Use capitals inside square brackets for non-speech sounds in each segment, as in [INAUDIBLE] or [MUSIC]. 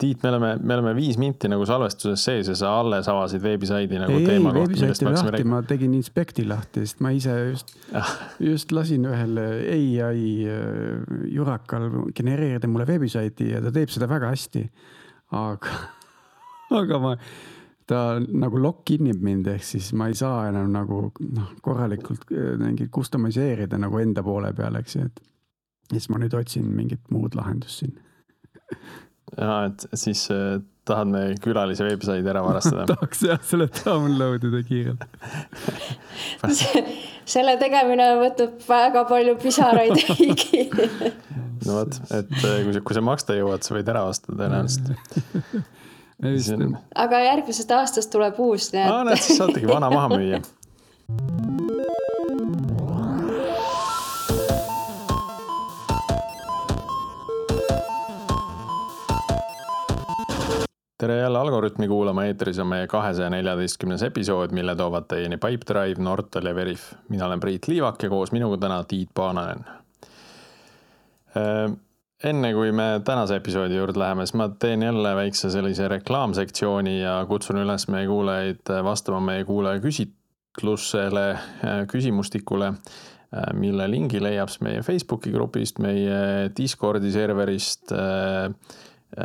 Tiit, me oleme, me oleme viis minti nagu salvestuses sees ja sa alles avasid veebisaidi nagu ei, ei, teema kohta, veebisaiti oli lahti, ma tegin Inspekti lahti, sest ma ise just Ah. just lasin ühel ai äh, jurakal genereerida mulle veebisaiti ja ta teeb seda väga hästi. aga, [LAUGHS] aga ma, ta nagu lock-in ib mind, ehk siis ma ei saa enam nagu noh, korralikult äh, mingit customiseerida nagu enda poole peal, eks ju, et. ja siis ma nüüd otsin mingit muud lahendust siin [LAUGHS] ja et siis äh, tahad meie külalise veebisaidi ära varastada [LAUGHS] tahaks jah selle download ida kiirelt selle tegemine võtab väga palju pisaraid [LAUGHS] higi. no vot, et äh, kui sa, kui sa maksta jõuad, sa võid ära osta tõenäoliselt. [LAUGHS] just aga järgmisest aastast tuleb uus, nii aa, näed, et siis saategi vana maha müüa. Tere jälle Algorütmi kuulama, eetris on meie kahesaja neljateistkümnes episood, mille toovad teieni Pipedrive, Nortal ja Veriff. mina olen Priit Liivak ja koos minuga täna Tiit Paananen. enne kui me tänase episoodi juurde läheme, siis ma teen jälle väikse sellise reklaamsektsiooni ja kutsun üles meie kuulajaid vastama meie kuulaja küsitlusele, küsimustikule, mille lingi leiab siis meie Facebooki grupist, meie Discordi serverist.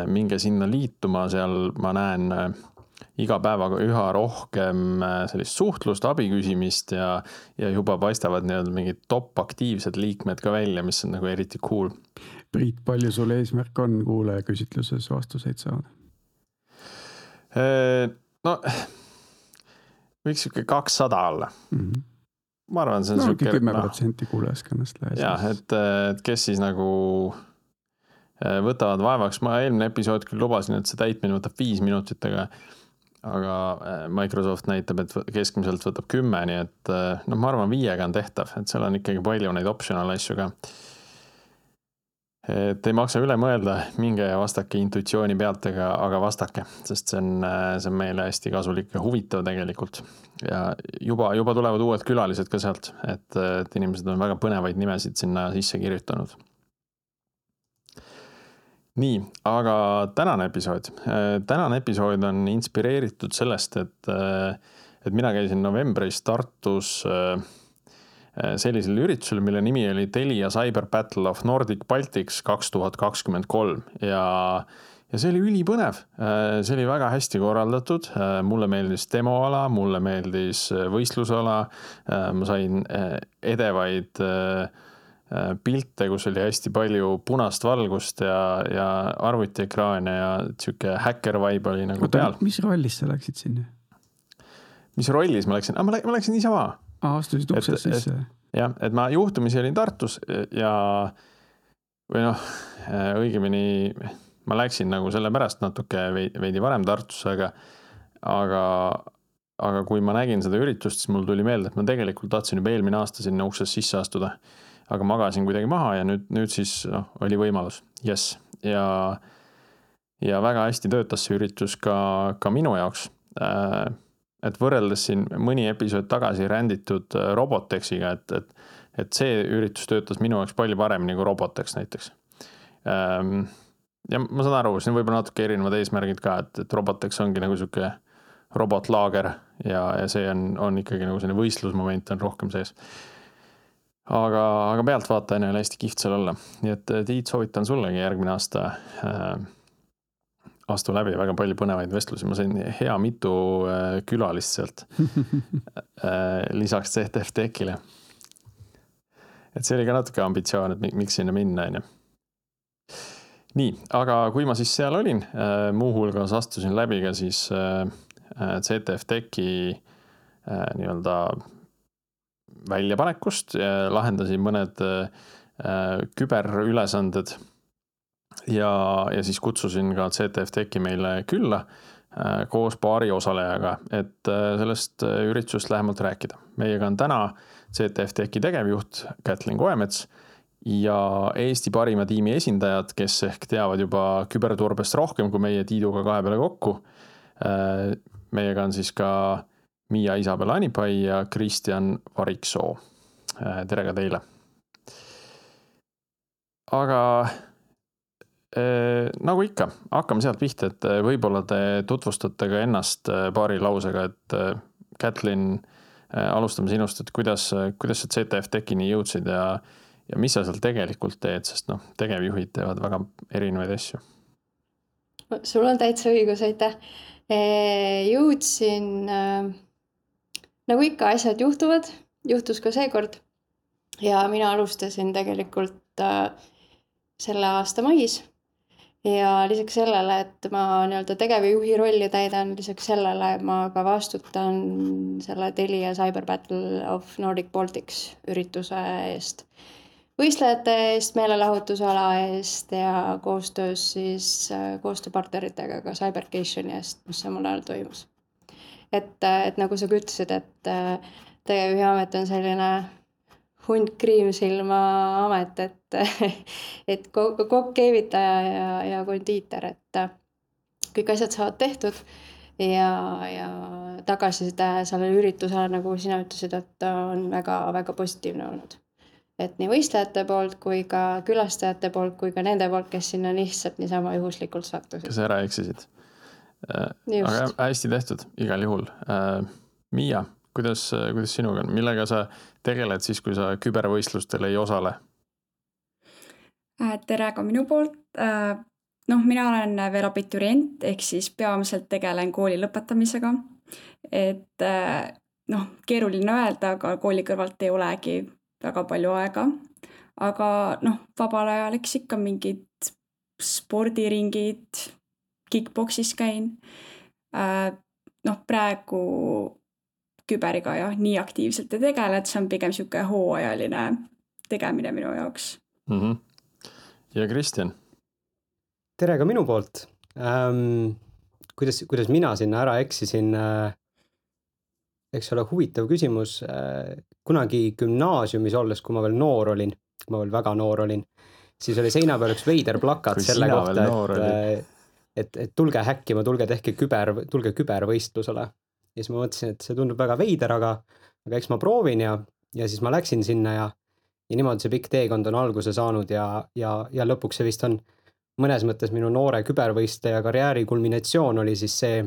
Minge sinna liituma, seal ma näen äh, iga päevaga üha rohkem äh, sellist suhtlust, abi küsimist ja, ja juba paistavad nii-öelda mingid top aktiivsed liikmed ka välja, mis on nagu eriti cool. Priit, palju sul eesmärk on kuulajaküsitluses vastuseid saada? Äh, no võiks sihuke kakssada olla, ma arvan, see on no sihuke. kümme protsenti kuulajaskonnast jah, et, et kes siis nagu äh, võtavad vaevaks, ma eelmine episood küll lubasin, et see täitmine võtab viis minutit, aga aga äh, Microsoft näitab, et keskmiselt võtab kümme, nii et äh, noh, ma arvan, viiega on tehtav, et seal on ikkagi palju neid optional asju ka. et ei maksa üle mõelda, minge ja vastake intuitsiooni pealt, aga, aga vastake, sest see on, see on meile hästi kasulik ja huvitav tegelikult. ja juba, juba tulevad uued külalised ka sealt, et, et inimesed on väga põnevaid nimesid sinna sisse kirjutanud. nii, aga tänane episood, tänane episood on inspireeritud sellest, et, et mina käisin novembris Tartus äh, sellisel üritusel, mille nimi oli Telia Cyber Battle of Nordic Baltics kaks tuhat kakskümmend kolm. Ja ja see oli ülipõnev, see oli väga hästi korraldatud, mulle meeldis demoala, mulle meeldis võistlusala, ma sain äh, edevaid äh, pilte, kus oli hästi palju punast valgust ja, ja arvutiekraane ja sihuke häkker vibe oli nagu oota peal., mis rollis sa läksid sinna? mis rollis ma läksin, ma läksin, ma läksin niisama aa, astusid uksest sisse? jah, et ma juhtumisi olin Tartus ja või noh, õigemini ma läksin nagu sellepärast natuke veidi, veidi varem Tartusse, aga aga aga kui ma nägin seda üritust, siis mul tuli meelde, et ma tegelikult tahtsin juba eelmine aasta sinna uksest sisse astuda. Aga magasin kuidagi maha ja nüüd, nüüd siis noh, oli võimalus, jess, ja ja väga hästi töötas see üritus ka, ka minu jaoks et võrreldes siin mõni episood tagasi ränditud äh, Robotexiga, et, et, et see üritus töötas minu jaoks palju paremini kui Robotex näiteks. ja ma saan aru, siin võib-olla natuke erinevad eesmärgid ka, et, et Robotex ongi nagu sihuke robotlaager ja, ja see on, on ikkagi nagu selline võistlusmoment on rohkem sees. aga, aga pealtvaatajana oli hästi kihvt seal olla, nii et äh, Tiit, soovitan sullegi järgmine aasta äh, astu läbi väga palju põnevaid vestlusi, ma sain hea mitu äh, külalist sealt äh, [LAUGHS] lisaks CTF Techile. et see oli ka natuke ambitsioon, et mi- miks sinna minna, on ju. nii, aga kui ma siis seal olin, muuhulgas astusin läbi ka siis äh, äh, CTF Techi äh, nii-öelda väljapanekust, lahendasin mõned äh, küberülesanded ja, ja siis kutsusin ka CTF Techi meile külla äh, koos paari osalejaga, et äh, sellest üritusest lähemalt rääkida. meiega on täna CTF Techi tegevjuht Kätlin Koemets ja Eesti parima tiimi esindajad, kes ehk teavad juba küberturbest rohkem kui meie Tiiduga kahe peale kokku. meiega on siis ka Miia Isabel Anipai ja Kristjan Variksoo. tere ka teile. aga nagu ikka, hakkame sealt pihta, et võib-olla te tutvustate ka ennast paari lausega, et Kätlin, alustame sinust, et kuidas, kuidas sa CTF Techini jõudsid ja, ja mis sa seal tegelikult teed, sest noh, tegevjuhid teevad väga erinevaid asju. sul on täitsa õigus, aitäh. jõudsin äh, nagu ikka, asjad juhtuvad, juhtus ka seekord. ja mina alustasin tegelikult äh, selle aasta mais ja lisaks sellele, et ma nii-öelda tegevjuhi rolli täidan, lisaks sellele ma ka vastutan selle Telia Cyber Battle of Nordic Baltics ürituse eest. võistlejate eest, meelelahutusala eest ja koostöös siis äh, koostööpartneritega ka Cybercationi eest, mis samal ajal toimus. Et, et nagu sa ka ütlesid, et äh, tegevjuhi amet on selline hunt kriimsilma amet, et, [LAUGHS] et kokk, keevitaja ja, ja kondiiter, et kõik asjad saavad tehtud ja, ja tagasiside sellele üritusele, nagu sina ütlesid, et on väga-väga positiivne olnud. et nii võistlejate poolt kui ka külastajate poolt kui ka nende poolt, kes sinna lihtsalt niisama juhuslikult sattusid. kes ära eksisid. Äh, aga hästi tehtud, igal juhul. Äh, Miia kuidas, kuidas sinuga on, millega sa tegeled siis, kui sa kübervõistlustel ei osale? Äh, tere ka minu poolt. Noh, mina olen veel abiturient ehk siis peamiselt tegelen kooli lõpetamisega. et noh, keeruline öelda, aga kooli kõrvalt ei olegi väga palju aega. aga noh, vabal ajal eks ikka mingid spordiringid, kick-poksis käin. noh, praegu küberiga jah, nii aktiivselt ei tegele, et see on pigem niisugune hooajaline tegemine minu jaoks mm. -hmm. ja Kristjan? tere ka minu poolt ähm,. kuidas, kuidas mina sinna ära eksisin äh,? eks ole, huvitav küsimus äh,. kunagi gümnaasiumis olles, kui ma veel noor olin, kui ma veel väga noor olin, siis oli seina peal üks veider plakat selle kohta, et, äh, et, et tulge häkkima, tulge tehke küber, tulge kübervõistlusele ja siis ma mõtlesin, et see tundub väga veider, aga, aga eks ma proovin ja, ja siis ma läksin sinna ja, ja niimoodi see pikk teekond on alguse saanud ja, ja, ja lõpuks see vist on mõnes mõttes minu noore kübervõistleja karjääri kulminatsioon oli siis see,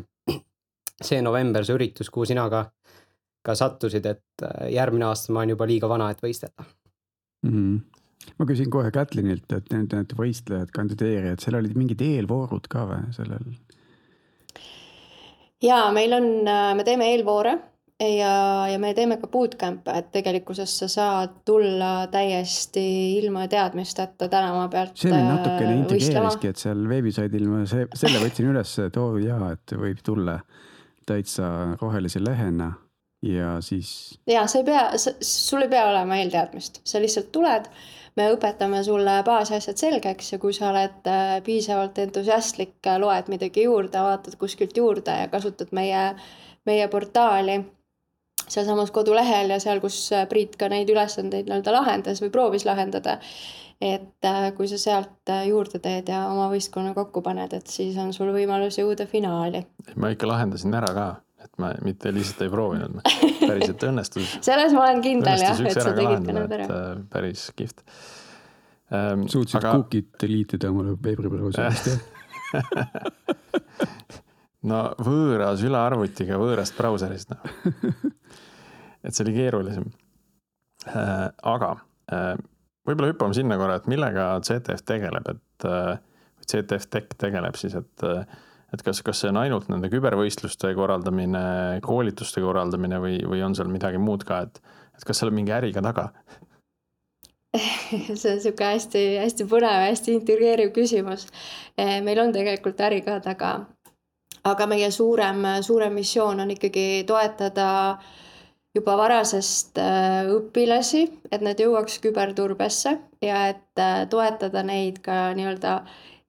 see november, see üritus, kuhu sina ka, ka sattusid, et äh, järgmine aasta ma olen juba liiga vana, et võistelda mm. -hmm ma küsin kohe Kätlinilt, et need, need võistlejad, kandideerijad, seal olid mingid eelvoorud ka või sellel jaa, meil on, me teeme eelvoore ja, ja me teeme ka bootcamp'e, et tegelikkuses sa saad tulla täiesti ilma teadmisteta tänava pealt. see mind natukene äh, intrigeeriski, et seal veebisaidil ma see, selle võtsin üles, et oo oh, jaa, et võib tulla täitsa rohelise lehena ja siis. ja sa ei pea, sul ei pea olema eelteadmist, sa lihtsalt tuled me õpetame sulle baasasjad selgeks ja kui sa oled äh, piisavalt entusiastlik, äh, loed midagi juurde, vaatad kuskilt juurde ja kasutad meie, meie portaali sealsamas kodulehel ja seal, kus äh, Priit ka neid ülesandeid nii-öelda lahendas või proovis lahendada. et kui sa sealt juurde teed ja oma võistkonna kokku paned, et siis on sul võimalus jõuda finaali. ma ikka lahendasin ära ka et ma mitte lihtsalt ei proovinud, päriselt õnnestus [LAUGHS] selles ma olen kindel jah, et sa tegid ka need ära. Äh, päris kihvt ähm,. suutsid aga... cookie'd delete ida omale veebibrauserist jah [LAUGHS] no võõra sülearvutiga võõrast brauserist noh. [LAUGHS] et see oli keerulisem äh,. aga äh, võib-olla hüppame sinna korra, et millega CTF tegeleb, et äh, CTF Tech tegeleb siis, et äh, et kas, kas see on ainult nende kübervõistluste korraldamine, koolituste korraldamine või, või on seal midagi muud ka, et, et kas seal on mingi äri ka taga [LAUGHS] see on sihuke hästi-hästi põnev, hästi intrigeeriv küsimus. Eh, meil on tegelikult äri ka taga. aga meie suurem, suurem missioon on ikkagi toetada juba varasest eh, õpilasi, et nad jõuaks küberturbesse ja et eh, toetada neid ka nii-öelda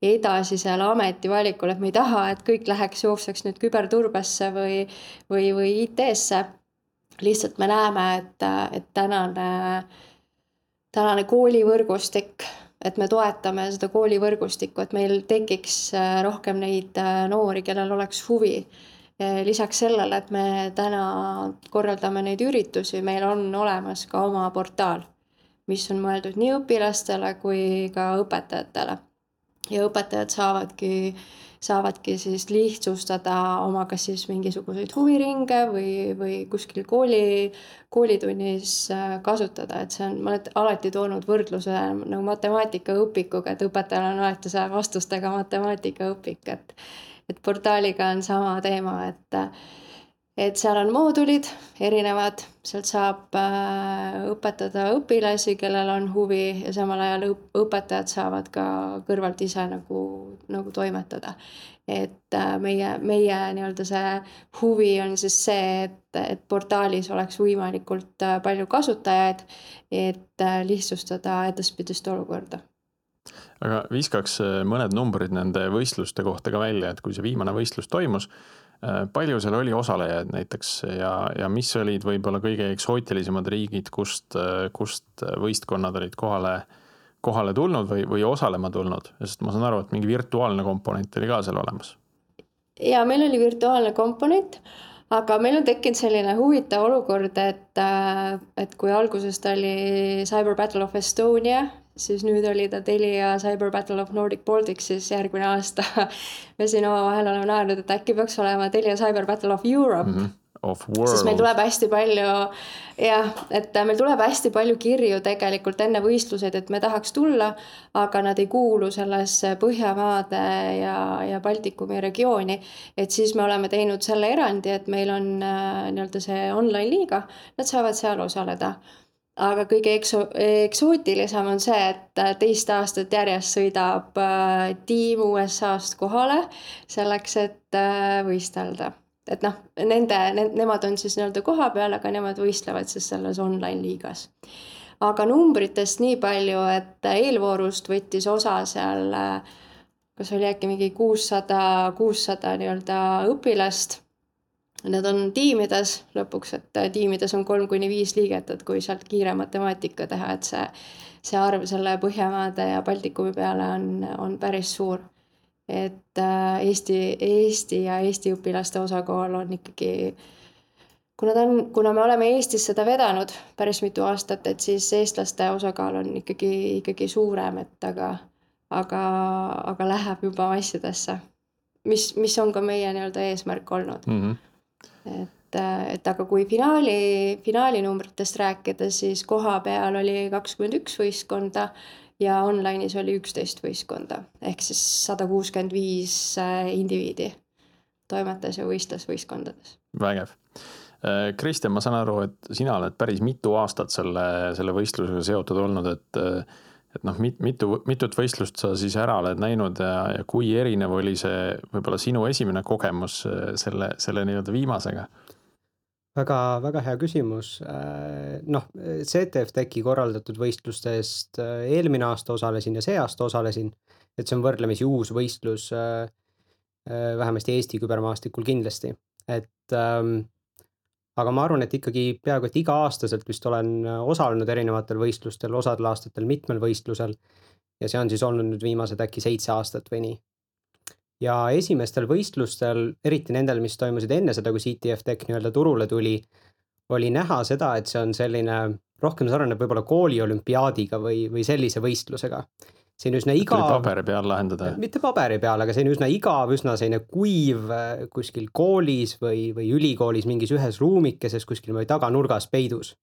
edasisel ametivalikul, et me ei taha, et kõik läheks, jookseks nüüd küberturbesse või, või, või IT-sse. lihtsalt me näeme, et, et tänane, tänane koolivõrgustik, et me toetame seda koolivõrgustikku, et meil tekiks äh, rohkem neid äh, noori, kellel oleks huvi lisaks sellele, et me täna korraldame neid üritusi, meil on olemas ka oma portaal, mis on mõeldud nii õpilastele kui ka õpetajatele ja õpetajad saavadki saavadki siis lihtsustada oma kas siis mingisuguseid huviringe või, või kuskil kooli, koolitunnis äh, kasutada, et see on, ma olen alati toonud võrdluse nagu matemaatikaõpikuga, et õpetajal on alati see vastustega matemaatikaõpik, et et portaaliga on sama teema, et et seal on moodulid erinevad, sealt saab äh, õpetada õpilasi, kellel on huvi ja samal ajal õpetajad saavad ka kõrvalt ise nagu, nagu toimetada. et äh, meie, meie nii-öelda see huvi on siis see, et, et portaalis oleks võimalikult äh, palju kasutajaid, et lihtsustada edaspidist olukorda aga viskaks mõned numbrid nende võistluste kohta ka välja, et kui see viimane võistlus toimus palju seal oli osalejaid näiteks ja, ja mis olid võib-olla kõige eksootilisemad riigid, kust, äh, kust võistkonnad olid kohale, kohale tulnud või, või osalema tulnud, sest ma saan aru, et mingi virtuaalne komponent oli ka seal olemas. ja meil oli virtuaalne komponent, aga meil on tekkinud selline huvitav olukord, et, äh, et kui alguses ta oli Cyber Battle of Estonia siis nüüd oli ta Telia Cyber Battle of Nordic Baltic, siis järgmine aasta me siin omavahel oleme naernud, et äkki peaks olema Telia Cyber Battle of Europe mm. -hmm of world. siis meil tuleb hästi palju jah, et meil tuleb hästi palju kirju tegelikult enne võistluseid, et me tahaks tulla, aga nad ei kuulu sellesse Põhjamaade ja, ja Baltikumi regiooni. et siis me oleme teinud selle erandi, et meil on äh, nii-öelda see online liiga, nad saavad seal osaleda aga kõige ekso-, eksootilisem on see, et äh, teist aastat järjest sõidab äh, tiim USA-st kohale selleks, et äh, võistelda. et noh, nende ne,, nemad on siis nii-öelda kohapeal, aga nemad võistlevad siis selles online liigas. aga numbritest nii palju, et eelvoorust võttis osa seal kas oli äkki mingi kuussada, kuussada nii-öelda õpilast Need on tiimides lõpuks, et äh, tiimides on kolm kuni viis liiget, et kui sealt kiire matemaatika teha, et see, see arv selle Põhjamaade ja Baltikumi peale on, on päris suur. et äh, Eesti, Eesti ja Eesti õpilaste osakaal on ikkagi, kuna ta on, kuna me oleme Eestis seda vedanud päris mitu aastat, et siis eestlaste osakaal on ikkagi, ikkagi suurem, et aga, aga, aga läheb juba massidesse. mis, mis on ka meie nii-öelda eesmärk olnud mm. -hmm et, et aga kui finaali, finaalinumbritest rääkida, siis koha peal oli kakskümmend üks võistkonda ja online'is oli üksteist võistkonda ehk siis sada kuuskümmend viis äh, indiviidi toimetas ja võistles võistkondades. vägev. Äh, Kristjan, ma saan aru, et sina oled päris mitu aastat selle, selle võistlusega seotud olnud, et et noh, mit-, mitu, mitut võistlust sa siis ära oled näinud ja, ja kui erinev oli see võib-olla sinu esimene kogemus äh, selle, selle nii-öelda viimasega? väga, väga hea küsimus. Äh, noh, CTF Techi korraldatud võistlustest äh, eelmine aasta osalesin ja see aasta osalesin. et see on võrdlemisi uus võistlus. vähemasti Eesti kübermaastikul kindlasti, et ähm, aga ma arvan, et ikkagi peaaegu et iga-aastaselt vist olen äh, osalenud erinevatel võistlustel, osadel aastatel mitmel võistlusel. ja see on siis olnud nüüd viimased äkki seitse aastat või nii. ja esimestel võistlustel, eriti nendel, mis toimusid enne seda, kui CTF Tech nii-öelda turule tuli, oli näha seda, et see on selline rohkem sarnaneb võib-olla kooliolümpiaadiga või, või sellise võistlusega see on üsna igav. paberi peal lahendada? mitte paberi peal, aga see on üsna igav, üsna selline kuiv äh, kuskil koolis või, või ülikoolis mingis ühes ruumikeses kuskil või taganurgas peidus.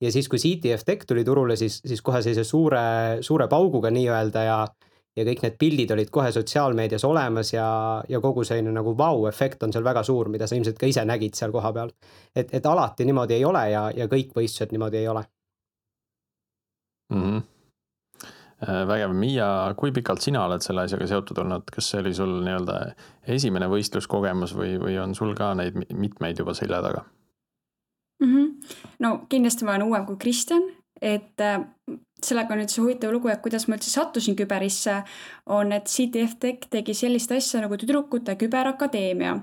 ja siis, kui CTF Tech tuli turule, siis, siis kohe sellise suure, suure pauguga nii-öelda ja ja kõik need pildid olid kohe sotsiaalmeedias olemas ja, ja kogu selline nagu vau-efekt on seal väga suur, mida sa ilmselt ka ise nägid seal kohapeal. et, et alati niimoodi ei ole ja, ja kõik võistlused niimoodi ei ole mm. -hmm vägev, Miia, kui pikalt sina oled selle asjaga seotud olnud, kas see oli sul nii-öelda esimene võistluskogemus või, või on sul ka neid mitmeid juba selja taga mm? -hmm. no kindlasti ma olen uuem kui Kristjan, et äh, sellega on nüüd see huvitav lugu, et kuidas ma üldse sattusin küberisse, on, et CTF Tech tegi sellist asja nagu Tüdrukute Küberakadeemia,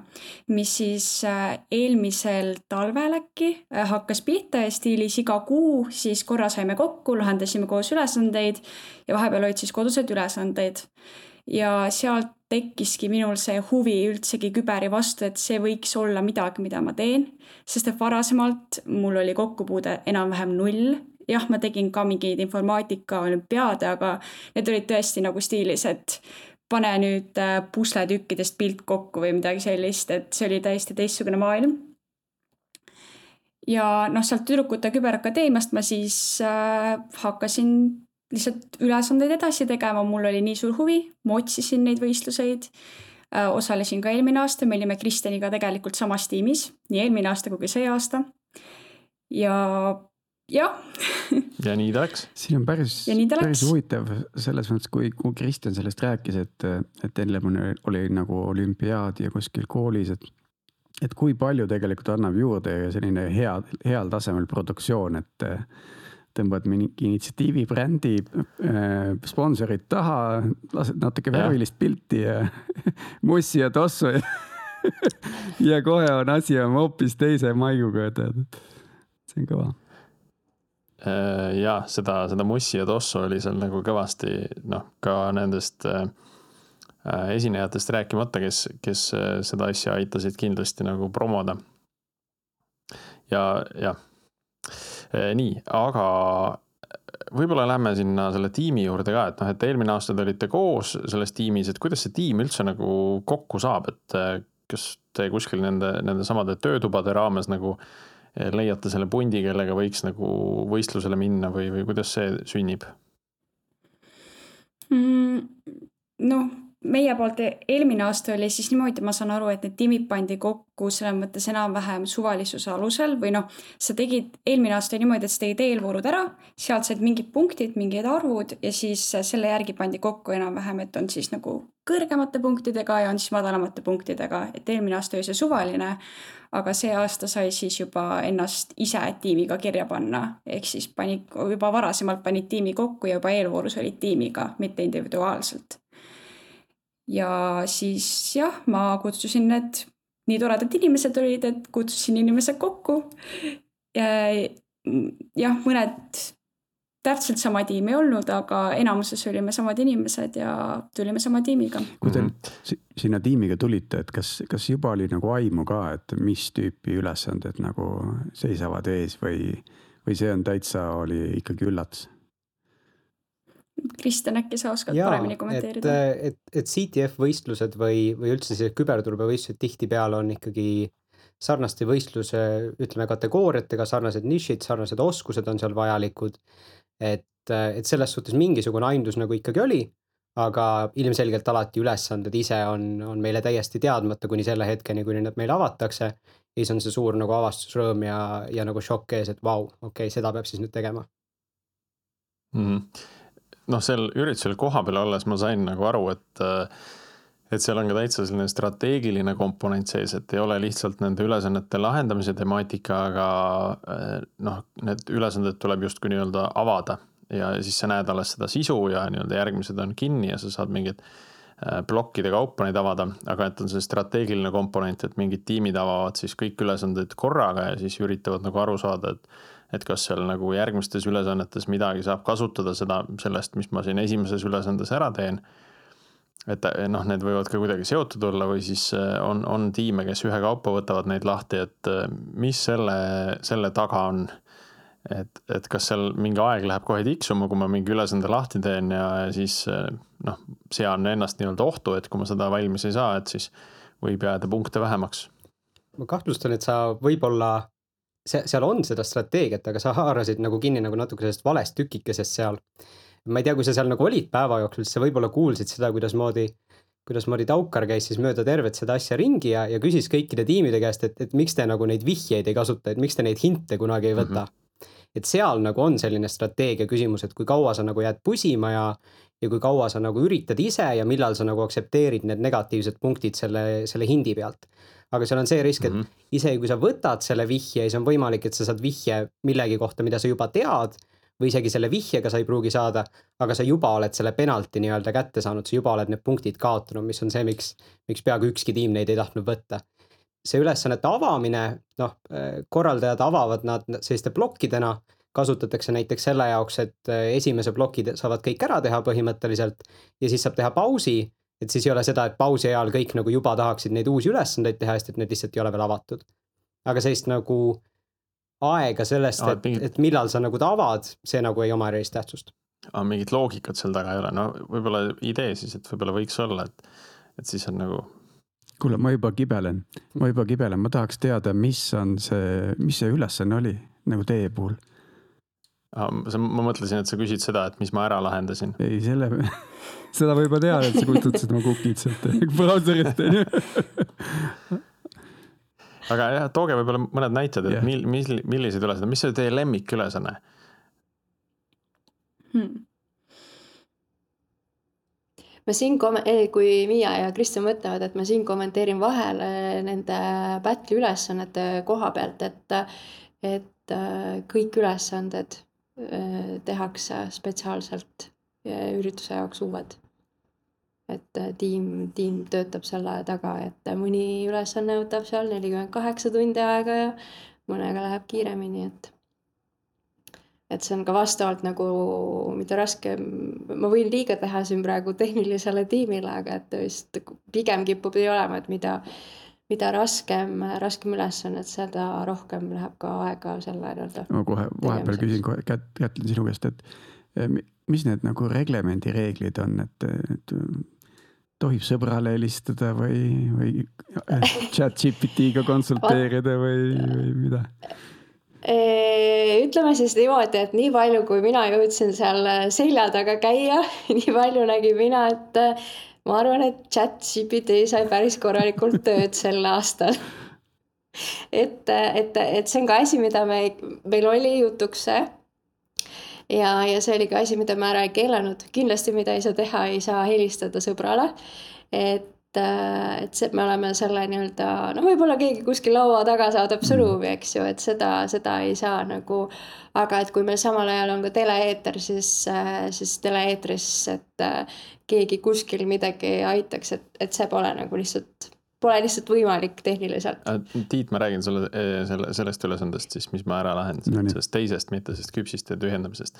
mis siis äh, eelmisel talvel äkki äh, hakkas pihta ja stiilis iga kuu siis korra saime kokku, lahendasime koos ülesandeid ja vahepeal olid siis kodused ülesanded. ja sealt tekkiski minul see huvi üldsegi küberi vastu, et see võiks olla midagi, mida ma teen, sest et varasemalt mul oli kokkupuude enam-vähem null jah, ma tegin ka mingeid informaatika olümpiaade, aga need olid tõesti nagu stiilis, et pane nüüd äh, pusletükkidest pilt kokku või midagi sellist, et see oli täiesti teistsugune maailm. ja noh, sealt Tüdrukute Küberakadeemiast ma siis äh, hakkasin lihtsalt ülesandeid edasi tegema, mul oli nii suur huvi, ma otsisin neid võistluseid äh,. osalesin ka eelmine aasta, me olime Kristjaniga tegelikult samas tiimis, nii eelmine aasta kui ka see aasta. ja jah ja nii ta läks. siin on päris, päris huvitav selles mõttes, kui, kui Kristjan sellest rääkis, et, et Ellemoni oli nagu olümpiaad ja kuskil koolis, et. et kui palju tegelikult annab juurde selline hea, heal tasemel produktsioon, et tõmbad mingi initsiatiivi, brändi äh,, sponsorid taha, lased natuke värvilist pilti ja [LAUGHS] mussi ja tossu ja [LAUGHS] ja kohe on asi on hoopis teise maiguga, tead. see on kõva Äh, jah, seda, seda Mussi ja Tossu oli seal nagu kõvasti noh, ka nendest äh, äh, esinejatest rääkimata, kes, kes seda asja aitasid kindlasti nagu promoda. ja, jah, nii, aga võib-olla lähme sinna selle tiimi juurde ka, et noh, et eelmine aasta te olite koos selles tiimis, et kuidas see tiim üldse nagu kokku saab, et kas te kuskil nende, nende samade töötubade raames nagu äh, leiate selle pundi, kellega võiks nagu võistlusele minna või, või kuidas see sünnib mm,? noh, meie poolt eelmine aasta oli siis niimoodi, ma saan aru, et need tiimid pandi kokku selles mõttes enam-vähem suvalisuse alusel või noh, sa tegid eelmine aasta niimoodi, et sa tegid eelvoorud ära, sealt said mingid punktid, mingid arvud ja siis selle järgi pandi kokku enam-vähem, et on siis nagu kõrgemate punktidega ja on siis madalamate punktidega, et eelmine aasta oli see suvaline aga see aasta sai siis juba ennast ise tiimiga kirja panna, ehk siis pani, juba varasemalt panid tiimi kokku ja juba eelvoorus olid tiimiga, mitte individuaalselt. Ja siis jah, ma kutsusin need, nii toredad inimesed olid, et kutsusin inimesed kokku. jah, mõned täpselt sama tiimi ei olnud, aga enamuses olime samad inimesed ja tulime sama tiimiga. kui te mhm. sinna tiimiga tulite, et kas, kas juba oli nagu aimu ka, et mis tüüpi ülesanded nagu seisavad ees või, või see on täitsa, oli ikkagi üllatus? Kristjan, äkki sa oskad Jaa, paremini kommenteerida? et, et, et CTF võistlused või, või üldse sellised küberturbevõistlused tihtipeale on ikkagi sarnaste võistluse, ütleme kategooriatega, sarnased nišid, sarnased oskused on seal vajalikud et, et selles suhtes mingisugune aimdus nagu ikkagi oli, aga ilmselgelt alati ülesanded ise on, on meile täiesti teadmata kuni selle hetkeni, kuni nad meile avatakse. ja siis on see suur nagu avastusrõõm ja, ja nagu šokk ees, et vau, okei okay,, seda peab siis nüüd tegema mm. -hmm. Noh, seal üritusel kohapeal olles ma sain nagu aru, et et seal on ka täitsa selline strateegiline komponent sees, et ei ole lihtsalt nende ülesannete lahendamise temaatika, aga eh, noh, need ülesanded tuleb justkui nii-öelda avada. Ja siis sa näed alles seda sisu ja nii-öelda järgmised on kinni ja sa saad mingid eh, plokkide kaupa neid avada, aga et on see strateegiline komponent, et mingid tiimid avavad siis kõik ülesanded korraga ja siis üritavad nagu aru saada, et et kas seal nagu järgmistes ülesannetes midagi saab kasutada seda, sellest, mis ma siin esimeses ülesandes ära teen et eh, noh, need võivad ka kuidagi seotud olla või siis eh, on, on tiime, kes ühekaupa võtavad neid lahti, et eh, mis selle, selle taga on. et, et kas seal mingi aeg läheb kohe tiksuma, kui ma mingi ülesande lahti teen ja siis noh, sean ennast nii-öelda ohtu, et kui ma seda valmis ei saa, et siis võib jääda punkte vähemaks. ma kahtlustan, et sa võib-olla, see, seal on seda strateegiat, aga sa haarasid nagu kinni nagu natuke sellest valest tükikesest seal ma ei tea, kui sa seal nagu olid päeva jooksul, siis sa võib-olla kuulsid seda, kuidasmoodi, kuidasmoodi Taukar käis siis mööda tervet seda asja ringi ja, ja küsis kõikide tiimide käest, et, et miks te nagu neid vihjeid ei kasuta, et miks te neid hinte kunagi ei võta mm. -hmm. et seal nagu on selline strateegia küsimus, et kui kaua sa nagu jääd pusima ja, ja kui kaua sa nagu üritad ise ja millal sa nagu aktsepteerid need negatiivsed punktid selle, selle hindi pealt. Aga seal on see risk, et mm -hmm. isegi kui sa võtad selle vihje, siis on võimalik, et sa saad vihje millegi kohta, mida sa juba tead või isegi selle vihjega sa ei pruugi saada, aga sa juba oled selle penalti nii-öelda kätte saanud, sa juba oled need punktid kaotanud, mis on see, miks, miks peaaegu ükski tiim neid ei tahtnud võtta. see ülesannete avamine, noh, korraldajad avavad nad selliste plokkidena, kasutatakse näiteks selle jaoks, et esimese ploki saavad kõik ära teha põhimõtteliselt ja siis saab teha pausi, et siis ei ole seda, et pausi ajal kõik nagu juba tahaksid neid uusi ülesandeid teha, sest et need lihtsalt ei ole veel avatud. aga sellist nagu aega sellest, et et millal sa nagu ta avad, see nagu ei oma erilist tähtsust. aga mingit loogikat seal taga ei ole, no võib-olla idee siis, et võib-olla võiks olla, et, et siis on nagu kuule, ma juba kibelen, ma juba kibelen, ma tahaks teada, mis on see, mis see ülesanne oli nagu teie puhul? Ma mõtlesin, et sa küsid seda, et mis ma ära lahendasin. ei, selle, [LAUGHS] seda ma juba tean, et sa kustutasid oma cookid sealt [LAUGHS] brauserist onju. aga jah, tooge võib-olla mõned näited, et Jah. mil-, mil-, milliseid ülesandeid, mis oli teie lemmikülesanne? hmm. ma siin kom-, kui Miia ja Kristjan mõtlevad, et ma siin kommenteerin vahele nende battle'i ülesannete koha pealt, et, et äh, kõik ülesanded tehakse spetsiaalselt äh, ürituse jaoks uued. et äh, tiim, tiim töötab selle taga, et mõni ülesanne võtab seal nelikümmend kaheksa tundi aega ja mõnega läheb kiiremini, et et see on ka vastavalt nagu, mida raskem, ma võin liiga teha siin praegu tehnilisele tiimile, aga et vist pigem kipub nii olema, et mida, mida raskem, raskem ülesanne, et seda rohkem läheb ka aega selle nii-öelda. ma kohe vahepeal küsin kohe Kät-, Kätlin sinu käest, et eh, mi- mis need nagu reglemendi reeglid on, et, et tohib sõbrale helistada või, või chat GPT-ga konsulteerida või, või mida? ütleme siis niimoodi, et nii palju, kui mina jõudsin seal selja taga käia, [LAUGHS] nii palju nägin mina, et äh, ma arvan, et chat GPT sai päris korralikult tööd sel aastal. et, et, et see on ka asi, mida me, meil oli jutuks see. ja, ja see oli ka asi, mida me ära ei keelanud, kindlasti, mida ei saa teha, ei saa helistada sõbrale. et et, et see, me oleme selle nii-öelda, no võib-olla keegi kuskil laua taga saadab sõnumi, eks ju, et seda, seda ei saa nagu, aga et kui meil samal ajal on ka tele-eeter, siis, siis tele-eetris, et äh, keegi kuskil midagi aitaks, et, et see pole nagu lihtsalt, pole lihtsalt võimalik tehniliselt. Tiit, ma räägin sulle selle, sellest ülesandest siis, mis ma ära lahendasin No sellest teisest, mitte sellest küpsiste tühjendamisest.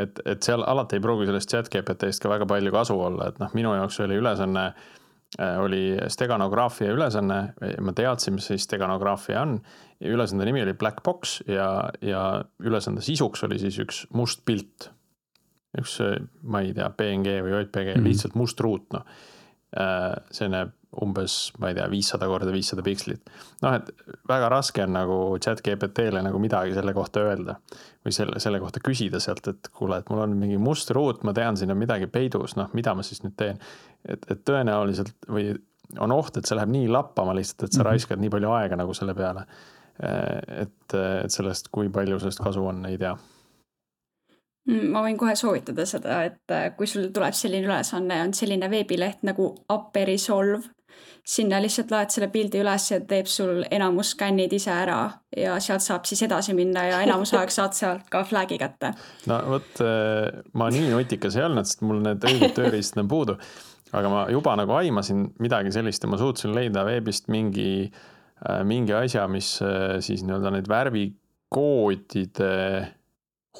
et, et seal alati ei pruugi sellest chat GPT-st ka väga palju kasu olla, et noh, minu jaoks oli ülesanne äh, oli steganograafia ülesanne, ma teadsin, mis see steganograafia on. ülesande nimi oli Black Box ja, ja ülesande sisuks oli siis üks must pilt. üks, ma ei tea, PNG või JPG mm. -hmm. lihtsalt must ruut, noh. selline umbes, ma ei tea, viissada korda viissada pikslit. noh, et väga raske on nagu chat GPT-le nagu midagi selle kohta öelda. või selle, selle kohta küsida sealt, et kuule, et mul on mingi must ruut, ma tean, siin on midagi peidus, noh, mida ma siis nüüd teen. et, et tõenäoliselt või on oht, et see läheb nii lappama lihtsalt, et sa mm. -hmm. raiskad nii palju aega nagu selle peale. et, et sellest, kui palju sellest kasu on, ei tea Mm, ma võin kohe soovitada seda, et äh, kui sul tuleb selline ülesanne, on selline veebileht nagu Aperisolve. Sinna lihtsalt laed selle pildi üles ja teeb sul enamus skännid ise ära ja sealt saab siis edasi minna ja enamus aeg saad sealt ka flag'i kätte. no vot, ma nii nutikas ei olnud, sest mul need õiged tööriistad on puudu. aga ma juba nagu aimasin midagi sellist ja ma suutsin leida veebist mingi, mingi asja, mis äh, siis nii-öelda neid värvikoodide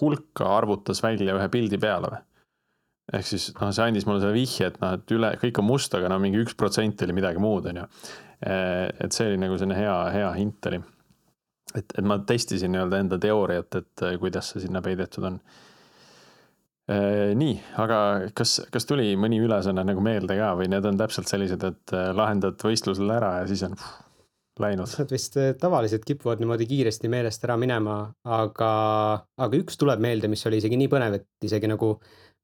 hulka arvutas välja ühe pildi peale või. Ehk siis noh, see andis mulle selle vihje, et noh, et üle, kõik on must, aga no mingi üks protsent oli midagi muud, on ju. et see oli nagu selline hea, hea hint oli. et, et ma testisin nii-öelda enda teooriat, et äh, kuidas see sinna peidetud on nii, aga kas, kas tuli mõni ülesanne nagu meelde ka või need on täpselt sellised, et lahendad võistlusel ära ja siis on pff, läinud? Nad vist eh, tavaliselt kipuvad niimoodi kiiresti meelest ära minema, aga, aga üks tuleb meelde, mis oli isegi nii põnev, et isegi nagu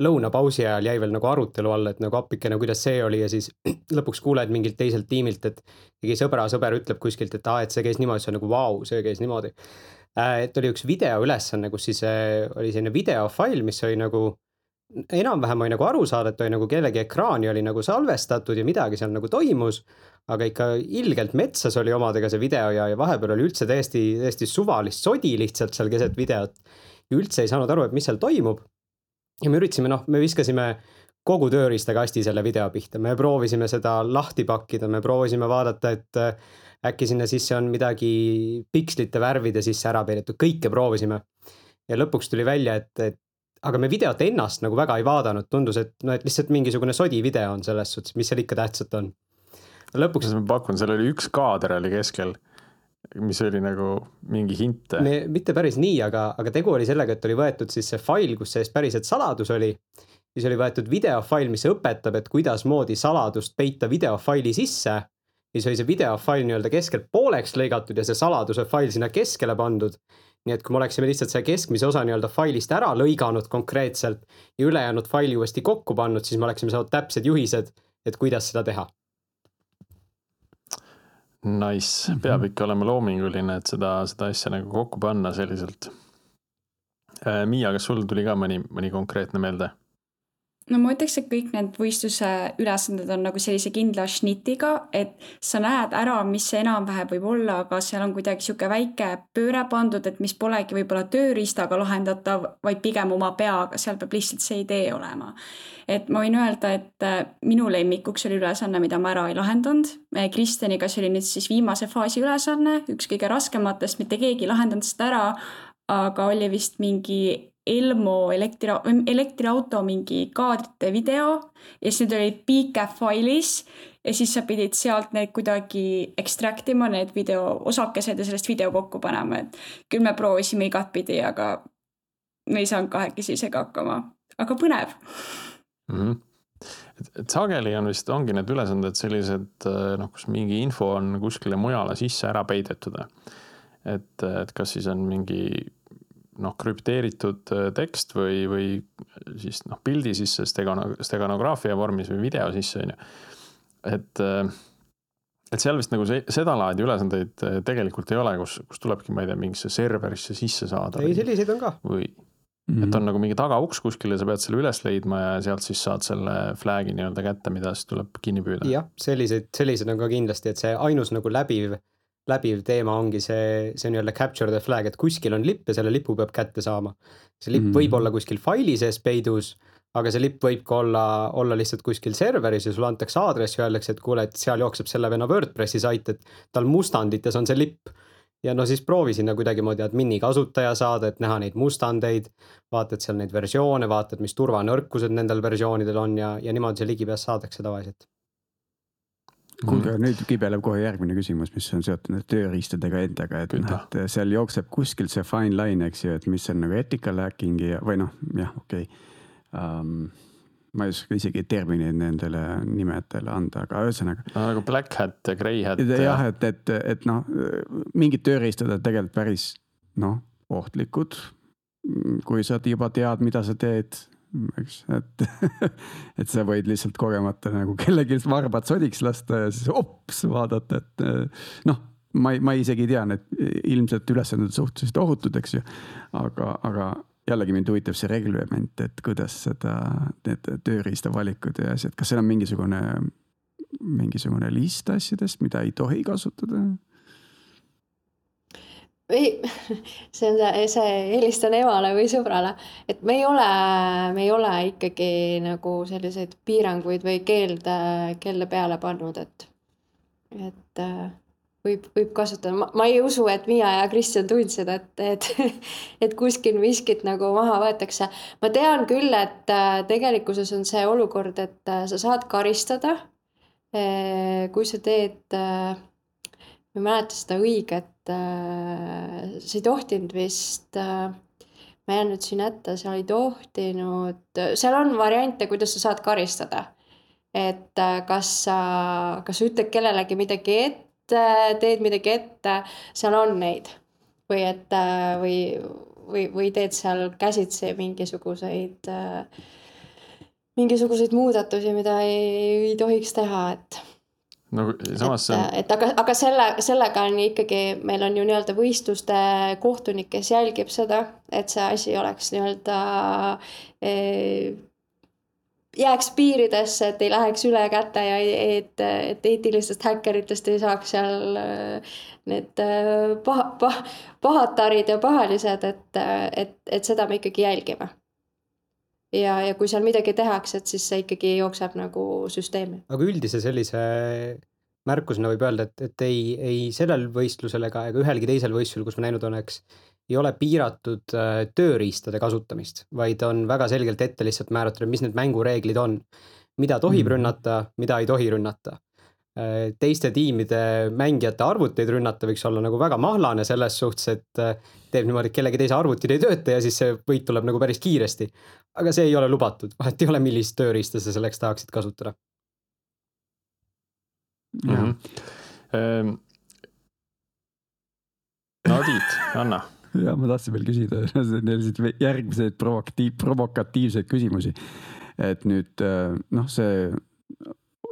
lõunapausi ajal jäi veel nagu arutelu alla, et nagu appikene, kuidas see oli ja siis [CLEARS THROAT] lõpuks kuuled mingilt teiselt tiimilt, et keegi sõbra sõber ütleb kuskilt, et aa, et see käis niimoodi, see on nagu vau, see käis niimoodi. et oli üks videoülesanne, kus siis eh, oli selline videofail, mis oli nagu enam-vähem oli nagu aru saada, et oli nagu kellegi ekraani oli nagu salvestatud ja midagi seal nagu toimus. aga ikka ilgelt metsas oli omadega see video ja, ja vahepeal oli üldse täiesti, täiesti suvalist sodi lihtsalt seal keset videot. ja üldse ei saanud aru, et mis seal toimub. Ja me üritasime, noh, me viskasime kogu tööriistakasti selle video pihta, me proovisime seda lahti pakkida, me proovisime vaadata, et äh, äkki sinna sisse on midagi pikslite värvide sisse ära peidetud, kõike proovisime. ja lõpuks tuli välja, et, et aga me videot ennast nagu väga ei vaadanud, tundus, et noh, et lihtsalt mingisugune sodi video on selles suhtes, mis seal ikka tähtsat on. lõpuks ma pakun, seal oli üks kaader oli keskel mis oli nagu mingi hint. mitte päris nii, aga, aga tegu oli sellega, et oli võetud siis see fail, kus sees päriselt saladus oli. siis oli võetud videofail, mis õpetab, et kuidasmoodi saladust peita videofaili sisse. siis oli see videofail nii-öelda keskelt pooleks lõigatud ja see saladuse fail sinna keskele pandud. nii et kui me oleksime lihtsalt selle keskmise osa nii-öelda failist ära lõiganud konkreetselt ja ülejäänud faili uuesti kokku pannud, siis me oleksime saanud täpsed juhised, et kuidas seda teha. Nice, peab ikka olema loominguline, et seda, seda asja nagu kokku panna selliselt. Miia, kas sul tuli ka mõni, mõni konkreetne meelde? No ma ütleks, et kõik need võistluse ülesanded on nagu sellise kindla šnitiga, et sa näed ära, mis see enam-vähem võib olla, aga seal on kuidagi sihuke väike pööre pandud, et mis polegi võib-olla tööriistaga lahendatav, vaid pigem oma peaga, seal peab lihtsalt see idee olema. et ma võin öelda, et äh, minu lemmikuks oli ülesanne, mida ma ära ei lahendanud. Kristjaniga see oli nüüd siis viimase faasi ülesanne, üks kõige raskematest, mitte keegi ei lahendanud seda ära, aga oli vist mingi Elmo elektri, elektriauto mingi kaadrite video ja siis need olid PCAP failis ja siis sa pidid sealt need kuidagi extract ima, need video osakesed ja sellest video kokku panema, et küll me proovisime igatpidi, aga me ei saanud kahekesi isegi hakkama, aga põnev. mm. -hmm. et, et sageli on vist, ongi need ülesanded sellised noh, kus mingi info on kuskile mujale sisse ära peidetud. et, et kas siis on mingi noh, krüpteeritud äh, tekst või, või siis noh, pildi sisse stegano-, steganograafia vormis või video sisse on ju. et, et seal vist nagu see, sedalaadi ülesandeid äh, tegelikult ei ole, kus, kus tulebki, ma ei tea, mingisse serverisse sisse saada. ei, selliseid on ka. või Mhm. et on nagu mingi tagauks kuskil ja sa pead selle üles leidma ja sealt siis saad selle flag'i nii-öelda kätte, mida siis tuleb kinni püüda. jah, selliseid, sellised on ka kindlasti, et see ainus nagu läbiv, läbiv teema ongi see, see nii-öelda capture the flag, et kuskil on lipp ja selle lipu peab kätte saama. see lipp mm Mhm. võib olla kuskil faili sees peidus, aga see lipp võib ka olla, olla lihtsalt kuskil serveris ja sulle antakse aadress ja öeldakse, et kuule, et seal jookseb selle venna Wordpressi sait, et tal mustandites on see lipp. ja no siis proovi sinna kuidagimoodi admini kasutaja saada, et näha neid mustandeid, vaatad seal neid versioone, vaatad, mis turvanõrkused nendel versioonidel on ja, ja niimoodi see ligipääs saadakse tavaliselt. kuulge, nüüd kibeleb kohe järgmine küsimus, mis on seotud nende tööriistadega endaga, et noh, et seal jookseb kuskil see fine line, eks ju, et mis on nagu ethical hacking ja, või noh, jah, okei okay. um,. ma ei oska isegi termineid nendele nimedele anda, aga ühesõnaga no nagu black hat ja grey hat. jah, et, et, et noh, mingid tööriistad on tegelikult päris noh, ohtlikud. kui sa juba tead, mida sa teed, eks, et, [LAUGHS] et sa võid lihtsalt kogemata nagu kellelgi varbad sodiks lasta ja siis ops vaadata, et noh, ma ei, ma isegi ei tea, need ilmselt ülesanded suhteliselt ohutud, eks ju. aga, aga jällegi mind huvitab see reglement, et kuidas seda, need tööriista valikud ja asjad, kas seal on mingisugune, mingisugune list asjadest, mida ei tohi kasutada? Ei, [LAUGHS] see on see, see helistan emale või sõbrale, et me ei ole, me ei ole ikkagi nagu selliseid piiranguid või keelde, keelde peale pannud, et, et äh, võib, võib kasutada, ma, ma ei usu, et Miia ja Kristjan tundsid, et, et, [LAUGHS] et kuskil miskit nagu maha võetakse. ma tean küll, et äh, tegelikkuses on see olukord, et äh, sa saad karistada, kui sa teed, ma ei mäleta seda õiget, sa ei tohtinud vist, ma jään nüüd siin ette, sa ei tohtinud, seal on variante, kuidas sa saad karistada. et äh, kas sa, kas sa ütled kellelegi midagi ette, teed midagi ette, seal on neid või et äh, või, või, või teed seal käsitsi mingisuguseid, mingisuguseid muudatusi, mida ei, ei tohiks teha, et no samas see on,, et aga, aga selle, sellega on ikkagi, meil on ju nii-öelda võistluste kohtunik, kes jälgib seda, et see asi oleks nii-öelda eh, jääks piiridesse, et ei läheks üle käte ja et, et eetilistest häkkeritest ei saaks seal eh, need eh, paha, paha, pahatarid ja pahalised, et, et, et seda me ikkagi jälgime. ja, ja kui seal midagi tehakse, et siis see ikkagi jookseb nagu süsteemi. aga üldise sellise märkusena võib öelda, et, et ei, ei sellel võistlusel ega, ega ühelgi teisel võistlusel, kus ma näinud oleks, ei ole piiratud äh, tööriistade kasutamist, vaid on väga selgelt ette lihtsalt määratud, mis need mängureeglid on. mida tohib Mhm. rünnata, mida ei tohi rünnata. Äh, teiste tiimide mängijate arvuteid rünnata võiks olla nagu väga mahlane selles suhtes, et äh, teeb niimoodi, et kellegi teise arvutid ei tööta ja siis see võit tuleb nagu päris kiiresti. aga see ei ole lubatud, [LAUGHS] vahet ei ole, millist tööriista sa selleks tahaksid kasutada. Mm -hmm. no Tiit, anna ja ma tahtsin veel küsida [LAUGHS] selliseid järgmiseid provokatiiv, provokatiivseid küsimusi. et nüüd noh, see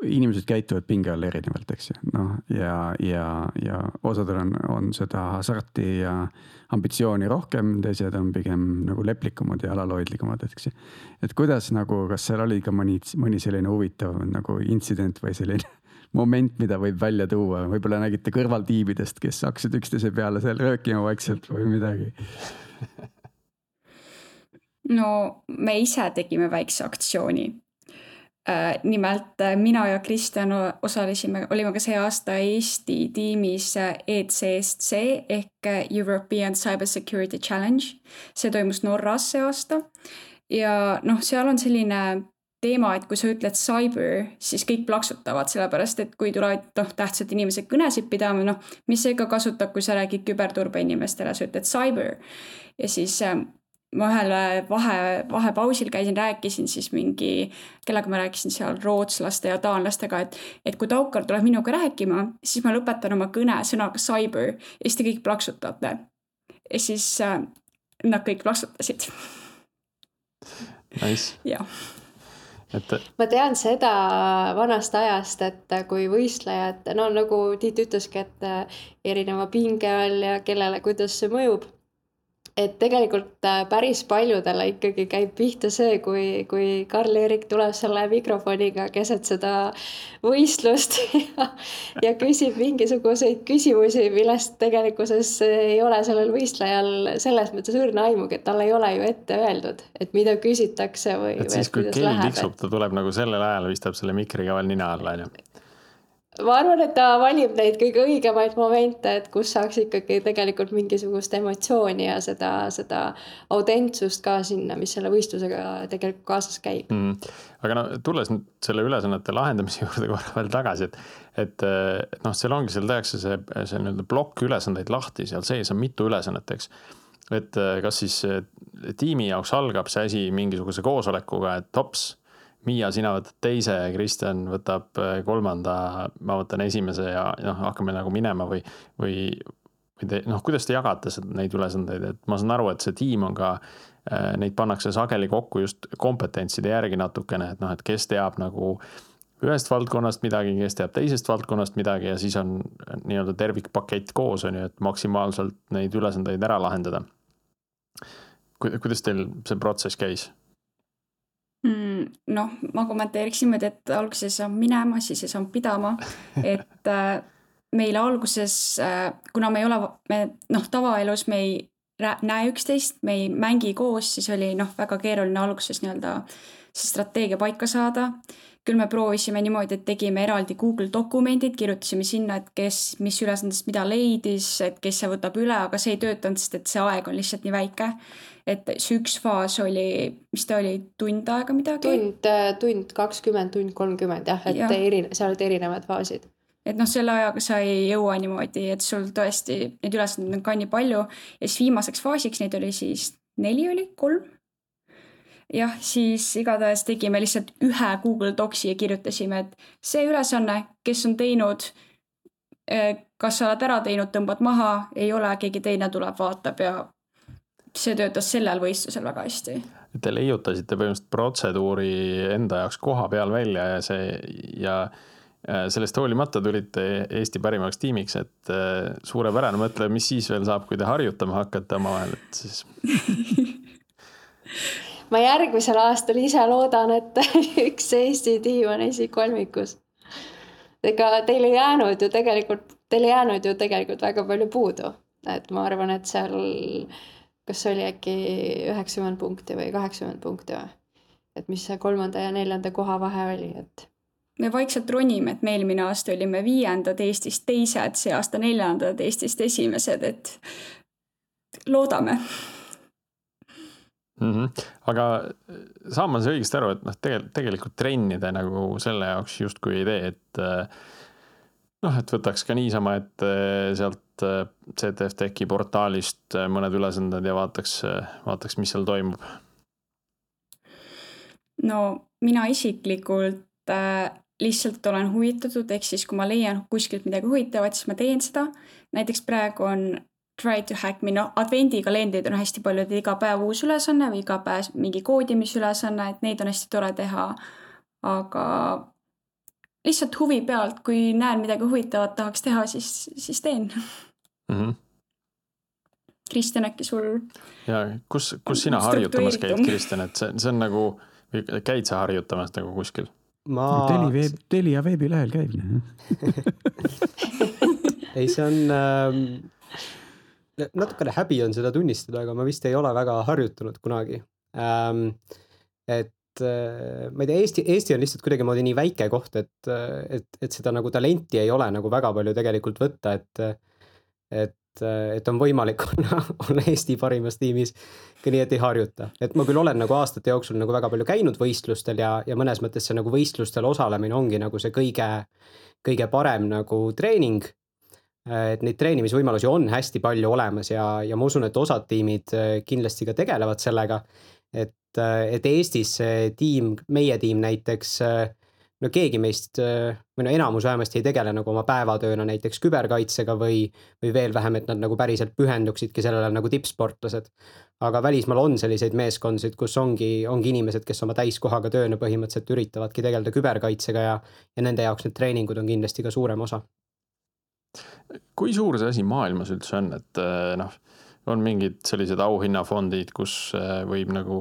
inimesed käituvad pinge all erinevalt, eks ju, noh ja, ja, ja osadel on, on seda hasarti ja ambitsiooni rohkem, teised on pigem nagu leplikumad ja alalhoidlikumad, eks ju. et kuidas nagu, kas seal oli ka mõni, mõni selline huvitav nagu intsident või selline [LAUGHS] moment, mida võib välja tuua, võib-olla nägite kõrvaltiimidest, kes hakkasid üksteise peale seal röökima vaikselt või midagi? [LAUGHS] no me ise tegime väikse aktsiooni. Äh, nimelt äh, mina ja Kristjan osalesime, olime ka see aasta Eesti tiimis ECSC ehk European Cyber Security Challenge. see toimus Norras see aasta ja noh, seal on selline teema, et kui sa ütled cyber, siis kõik plaksutavad, sellepärast et kui tulevad noh, tähtsad inimesed kõnesid pidama, noh, mis sa ikka kasutad, kui sa räägid küberturbe inimestele, sa ütled cyber. ja siis äh, ma ühel vahe, vahepausil käisin, rääkisin siis mingi, kellega ma rääkisin seal rootslaste ja taanlastega, et, et kui Taukar tuleb minuga rääkima, siis ma lõpetan oma kõne sõnaga cyber ja siis te kõik plaksutate. ja siis äh, nad kõik plaksutasid. Nice. [LAUGHS] jah et. ma tean seda vanast ajast, et kui võistlejad, no nagu Tiit ütleski, et erineva pinge all ja kellele, kuidas see mõjub et tegelikult äh, päris paljudele ikkagi käib pihta see, kui, kui Karl-Erik tuleb selle mikrofoniga keset seda võistlust [LAUGHS] ja, ja küsib mingisuguseid küsimusi, millest tegelikkuses ei ole sellel võistlejal selles mõttes õrna aimugi, et tal ei ole ju ette öeldud, et mida küsitakse või. et siis, kui kell tiksub, ta tuleb nagu sellel ajal, vistab selle mikriga veel nina alla, onju ma arvan, et ta valib neid kõige õigemaid momente, et kus saaks ikkagi tegelikult mingisugust emotsiooni ja seda, seda autentsust ka sinna, mis selle võistlusega tegelikult kaasas käib. Mm.. aga no tulles nüüd selle ülesannete lahendamise juurde korra veel tagasi, et, et noh, seal ongi, seal tehakse see, see nii-öelda plokk ülesandeid lahti, seal sees on mitu ülesannet, eks. Et kas siis tiimi jaoks algab see asi mingisuguse koosolekuga, et hops Miia, sina võtad teise, Kristjan võtab äh, kolmanda, ma võtan esimese ja noh, hakkame nagu minema või, või, või te noh, kuidas te jagate neid ülesandeid, et ma saan aru, et see tiim on ka, äh, neid pannakse sageli kokku just kompetentside järgi natukene, et noh, et kes teab nagu ühest valdkonnast midagi, kes teab teisest valdkonnast midagi ja siis on nii-öelda tervikpakett koos, on ju, et maksimaalselt neid ülesandeid ära lahendada. kuidas teil see protsess käis? Mm,? noh, ma kommenteeriks niimoodi, et alguses saanud minema, siis ei saanud pidama, [LAUGHS] et äh, meile alguses äh,, kuna me ei ole, me noh, tavaelus me ei näe üksteist, me ei mängi koos, siis oli noh, väga keeruline alguses nii-öelda see strateegia paika saada. küll me proovisime niimoodi, et tegime eraldi Google dokumendid, kirjutasime sinna, et kes, mis ülesandest mida leidis, et kes see võtab üle, aga see ei töötanud, sest et see aeg on lihtsalt nii väike et see üks faas oli, mis ta oli, tund aega midagi? tund, äh, tund kakskümmend, tund kolmkümmend jah, et ja. eri-, seal olid erinevad faasid et noh, selle ajaga sa ei jõua niimoodi, et sul tõesti neid ülesandeid on ka nii palju ja siis viimaseks faasiks neid oli siis neli oli, kolm. jah, siis igatahes tegime lihtsalt ühe Google Docsi ja kirjutasime, et see ülesanne, kes on teinud, äh, kas sa oled ära teinud, tõmbad maha, ei ole, keegi teine tuleb, vaatab ja see töötas sellel võistlusel väga hästi. Te leiutasite põhimõtteliselt protseduuri enda jaoks koha peal välja ja see ja sellest hoolimata tulite Eesti parimaks tiimiks, et äh, suurepärane, mõtle, mis siis veel saab, kui te harjutama hakkate omavahel, et siis [LAUGHS] ma järgmisel aastal ise loodan, et [LAUGHS] üks Eesti tiim on esikolmikus. ega teil ei jäänud ju tegelikult, teil ei jäänud ju tegelikult väga palju puudu, et ma arvan, et seal kas see oli äkki üheksakümmend punkti või kaheksakümmend punkti või? et mis see kolmanda ja neljanda koha vahe oli, et. me vaikselt ronime, et me eelmine aasta olime viiendad Eestist teised, see aasta neljandad Eestist esimesed, et loodame mm. -hmm. aga saan ma siis õigesti aru, et noh, tegelikult, tegelikult trenni te nagu selle jaoks justkui ei tee, et noh, et võtaks ka niisama ette sealt äh, CTF Techi portaalist äh, mõned ülesanded ja vaataks, vaataks, mis seal toimub. no mina isiklikult äh, lihtsalt olen huvitatud, ehk siis kui ma leian kuskilt midagi huvitavat, siis ma teen seda. näiteks praegu on try to hack me, noh advendikalendrid on hästi palju, et iga päev uus ülesanne või iga päev mingi koodimisülesanne, et neid on hästi tore teha. aga lihtsalt huvi pealt, kui näen midagi huvitavat, tahaks teha, siis, siis teen [LAUGHS] mm. -hmm. Kristjan, äkki sul? ja kus, kus sina harjutamas käid, Kristjan, et see, see on nagu, käid sa harjutamas nagu kuskil? ma. Teli veeb, Telia veebilehel käib [LAUGHS] ei, see on ähm, natukene häbi on seda tunnistada, aga ma vist ei ole väga harjutanud kunagi ähm,. et äh, ma ei tea, Eesti, Eesti on lihtsalt kuidagimoodi nii väike koht, et, et, et seda nagu talenti ei ole nagu väga palju tegelikult võtta, et, et, et on võimalik [LAUGHS] olla, olla Eesti parimas tiimis ka nii, et ei harjuta. et ma küll olen nagu aastate jooksul nagu väga palju käinud võistlustel ja, ja mõnes mõttes see nagu võistlustel osalemine ongi nagu see kõige, kõige parem nagu treening et neid treenimisvõimalusi on hästi palju olemas ja, ja ma usun, et osad tiimid kindlasti ka tegelevad sellega. et, et Eestis see tiim, meie tiim näiteks, äh, no keegi meist või no enamus vähemasti ei tegele nagu oma päevatööna näiteks küberkaitsega või, või veel vähem, et nad nagu päriselt pühenduksidki sellele nagu tippsportlased. aga välismaal on selliseid meeskondasid, kus ongi, ongi inimesed, kes oma täiskohaga tööna põhimõtteliselt üritavadki tegeleda küberkaitsega ja, ja nende jaoks need treeningud on kindlasti ka suurem osa kui suur see asi maailmas üldse on, et noh, on mingid sellised auhinnafondid, kus võib nagu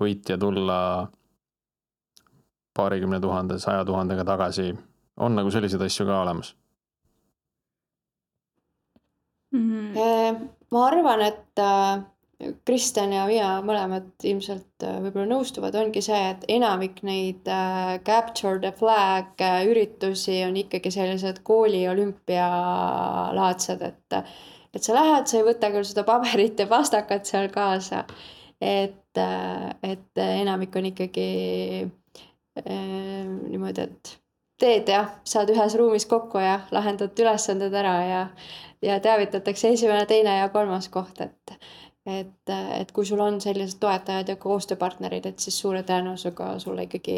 võitja tulla paarikümne tuhande, saja tuhandega tagasi, on nagu selliseid asju ka olemas mm? -hmm. ma arvan, et äh, Kristjan ja mina mõlemad ilmselt äh, võib-olla nõustuvad, ongi see, et enamik neid äh, capture the flag üritusi on ikkagi sellised kooli olümpialaadsed, et et sa lähed, sa ei võta küll seda paberit ja pastakat seal kaasa, et, et enamik on ikkagi niimoodi, et teed jah, saad ühes ruumis kokku ja lahendad ülesanded ära ja ja teavitatakse esimene, teine ja kolmas koht, et et, et kui sul on sellised toetajad ja koostööpartnerid, et siis suure tõenäosusega sulle ikkagi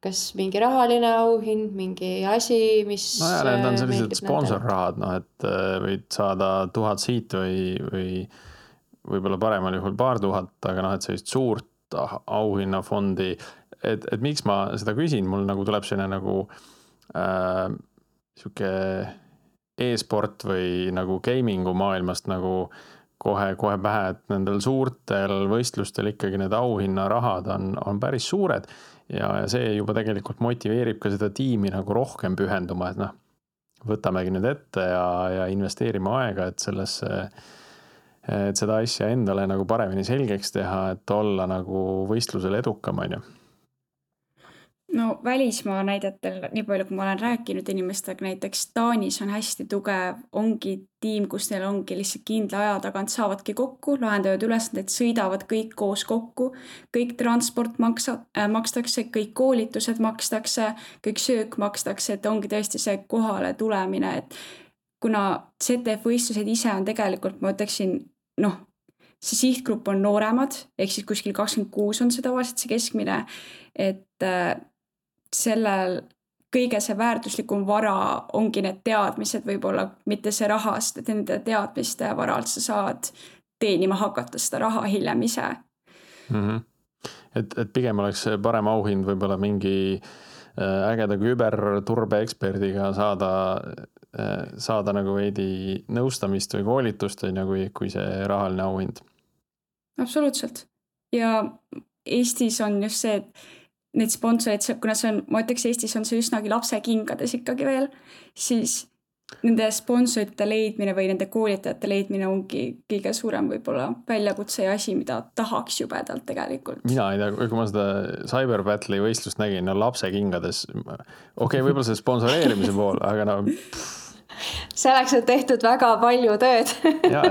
kas mingi rahaline auhind, mingi asi, mis. nojah, need on sellised sponsorrahad, noh, et äh, võid saada tuhat siit või, või võib-olla paremal juhul paar tuhat, aga noh, et sellist suurt auhinnafondi, et, et miks ma seda küsin, mul nagu tuleb selline nagu äh, sihuke e-sport või nagu gaming'u maailmast nagu kohe-kohe pähe, et nendel suurtel võistlustel ikkagi need auhinnarahad on, on päris suured. ja, ja see juba tegelikult motiveerib ka seda tiimi nagu rohkem pühenduma, et noh, võtamegi nüüd ette ja, ja investeerime aega, et sellesse, et seda asja endale nagu paremini selgeks teha, et olla nagu võistlusel edukam, on ju no välismaa näidetel, nii palju, kui ma olen rääkinud inimestega, näiteks Taanis on hästi tugev, ongi tiim, kus neil ongi lihtsalt kindla aja tagant saavadki kokku, lahendavad ülesandeid, sõidavad kõik koos kokku. kõik transport maksa- äh,, makstakse, kõik koolitused makstakse, kõik söök makstakse, et ongi tõesti see kohale tulemine, et kuna ZTF võistlused ise on tegelikult, ma ütleksin, noh, see sihtgrupp on nooremad, ehk siis kuskil kakskümmend kuus on see tavaliselt see keskmine, et äh, sellel kõige see väärtuslikum vara ongi need teadmised, võib-olla mitte see raha, sest et nende teadmiste varalt sa saad teenima hakata seda raha hiljem ise mm. -hmm. et, et pigem oleks parem auhind võib-olla mingi äh, ägeda küberturbeeksperdiga saada, äh, saada nagu veidi nõustamist või koolitust, on ju, kui, kui see rahaline auhind. absoluutselt ja Eestis on just see, et neid sponsoreid, kuna see on, ma ütleks, Eestis on see üsnagi lapsekingades ikkagi veel, siis nende sponsorite leidmine või nende koolitajate leidmine ongi kõige suurem võib-olla väljakutse ja asi, mida tahaks jubedalt tegelikult. mina ei tea, kui ma seda Cyber Battle'i võistlust nägin, no lapsekingades, okei okay,, võib-olla see sponsoreerimise [LAUGHS] pool, aga no pff selleks on tehtud väga palju tööd [LAUGHS] ja,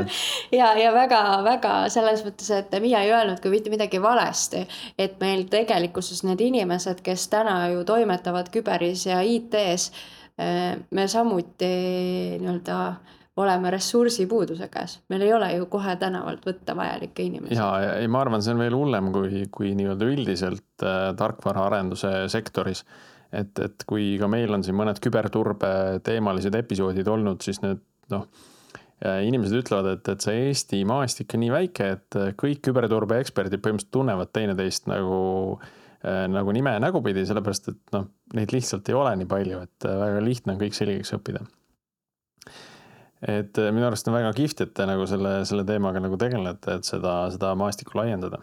ja, ja väga-väga selles mõttes, et Miia ei öelnudki mitte midagi valesti. et meil tegelikkuses need inimesed, kes täna ju toimetavad küberis ja IT-s me samuti nii-öelda oleme ressursipuuduse käes, meil ei ole ju kohe tänavalt võtta vajalikke inimesi. ja, ja ei, ma arvan, see on veel hullem kui, kui nii-öelda üldiselt äh, tarkvaraarenduse sektoris. Et, et kui ka meil on siin mõned küberturbe teemalised episoodid olnud, siis need noh äh, inimesed ütlevad, et, et see Eesti maastik on nii väike, et kõik küberturbe eksperdid põhimõtteliselt tunnevad teineteist nagu äh, nagu nime ja nägupidi, sellepärast et noh, neid lihtsalt ei ole nii palju, et äh, väga lihtne on kõik selgeks õppida et äh, minu arust on väga kihvt, et te nagu selle, selle teemaga nagu tegelete, et seda, seda maastikku laiendada.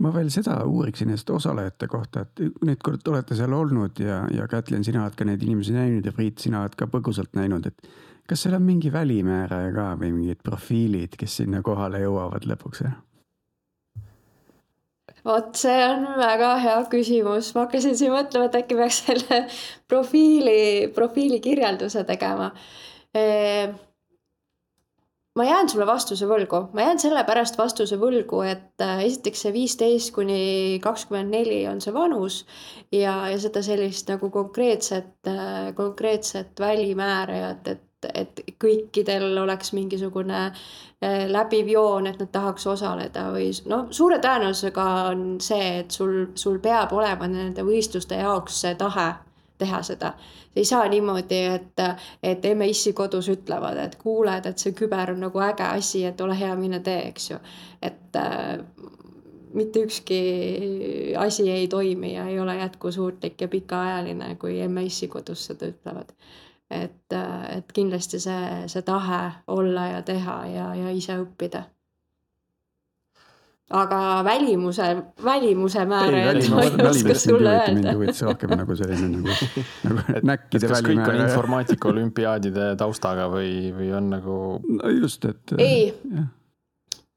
Ma veel seda uuriksin just osalejate kohta, et nüüd, te olete seal olnud ja, ja Kätlin, sina oled ka neid inimesi näinud ja Priit, sina oled ka põgusalt näinud, et kas seal on mingi välimääraja ka või mingid profiilid, kes sinna kohale jõuavad lõpuks? vot see on väga hea küsimus, ma hakkasin siin mõtlema, et äkki peaks selle profiili, profiili kirjelduse tegema Ehm, ma jään sulle vastuse võlgu, ma jään sellepärast vastuse võlgu, et äh, esiteks see viisteist kuni kakskümmend neli on see vanus ja, ja seda sellist nagu konkreetset, äh, konkreetset välimäärajat, et et kõikidel oleks mingisugune äh, läbiv joon, et nad tahaks osaleda või noh, suure tõenäosusega on see, et sul, sul peab olema nende võistluste jaoks see tahe teha seda. ei saa niimoodi, et, et emme-issi kodus ütlevad, et kuuled, et see küber on nagu äge asi, et ole hea, mine tee, eks ju. et äh, mitte ükski asi ei toimi ja ei ole jätkusuutlik ja pikaajaline, kui emme-issi kodus seda ütlevad. et, äh, et kindlasti see, see tahe olla ja teha ja, ja ise õppida aga välimuse, välimuse määraja ei oska sulle öelda. mind huvitas rohkem nagu selline nagu, [LAUGHS] nagu näkkide välimääraja. kas kõik on informaatika olümpiaadide taustaga või, või on nagu? no just, et. ei,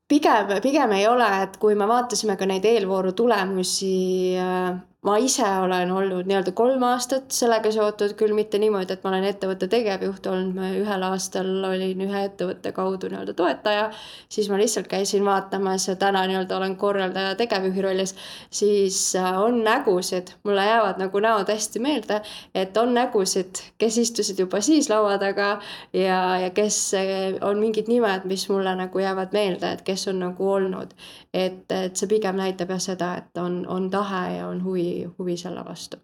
pigem, pigem ei ole, et kui me vaatasime ka neid eelvooru tulemusi äh, ma ise olen olnud nii-öelda kolm aastat sellega seotud, küll mitte niimoodi, et ma olen ettevõtte tegevjuht olnud, ma ühel aastal olin ühe ettevõtte kaudu nii-öelda toetaja, siis ma lihtsalt käisin vaatamas ja täna nii-öelda olen korraldaja tegevjuhi rollis, siis äh, on nägusid, mulle jäävad nagu näod hästi meelde, et on nägusid, kes istusid juba siis laua taga ja, ja kes äh, on mingid nimed, mis mulle nagu jäävad meelde, et kes on nagu olnud. Et, et see pigem näitab jah seda, et on, on tahe ja on huvi huvi, selle vastu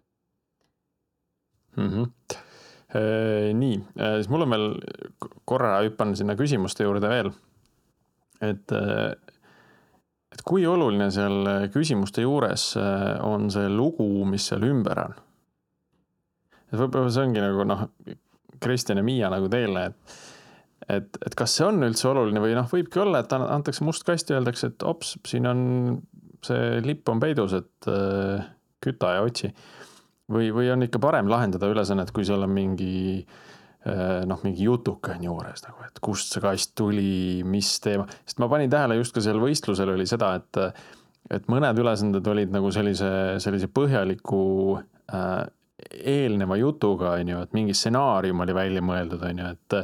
mm. -hmm. nii, äh, siis mul on veel, korra hüppan sinna küsimuste juurde veel. et, äh, et kui oluline seal küsimuste juures on see lugu, mis seal ümber on? et võib-olla see ongi nagu noh, Kristjan ja Miia nagu teile, et et, et kas see on üldse oluline või noh, võibki olla, et antakse must kast ja öeldakse, et ops, siin on see lipp on peidus, et küta ja otsi. või, või on ikka parem lahendada ülesannet, kui seal on mingi eh, noh, mingi jutuke on juures nagu, et kust see kast tuli, mis teema, sest ma panin tähele just ka seal võistlusel oli seda, et et mõned ülesanded olid nagu sellise, sellise põhjaliku äh, eelneva jutuga, on ju, et mingi stsenaarium oli välja mõeldud, on ju, et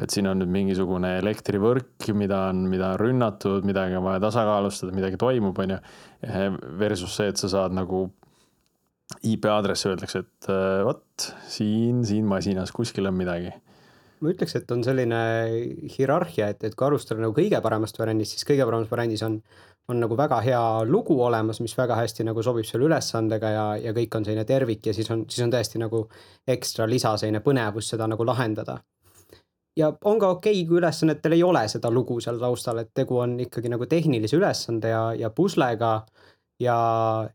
et siin on nüüd mingisugune elektrivõrk, mida on, mida on rünnatud, midagi on vaja tasakaalustada, midagi toimub, on ju. Versus see, et sa saad nagu IP aadressi öeldakse, et äh, vot siin, siin masinas kuskil on midagi. ma ütleks, et on selline hierarhia, et, et kui alustada nagu kõige paremast variandist, siis kõige paremas variandis on, on nagu väga hea lugu olemas, mis väga hästi nagu sobib selle ülesandega ja, ja kõik on selline tervik ja siis on, siis on tõesti nagu ekstra lisa selline põnevus seda nagu lahendada ja on ka okei okay,, kui ülesannetel ei ole seda lugu seal taustal, et tegu on ikkagi nagu tehnilise ülesande ja, ja puslega. ja,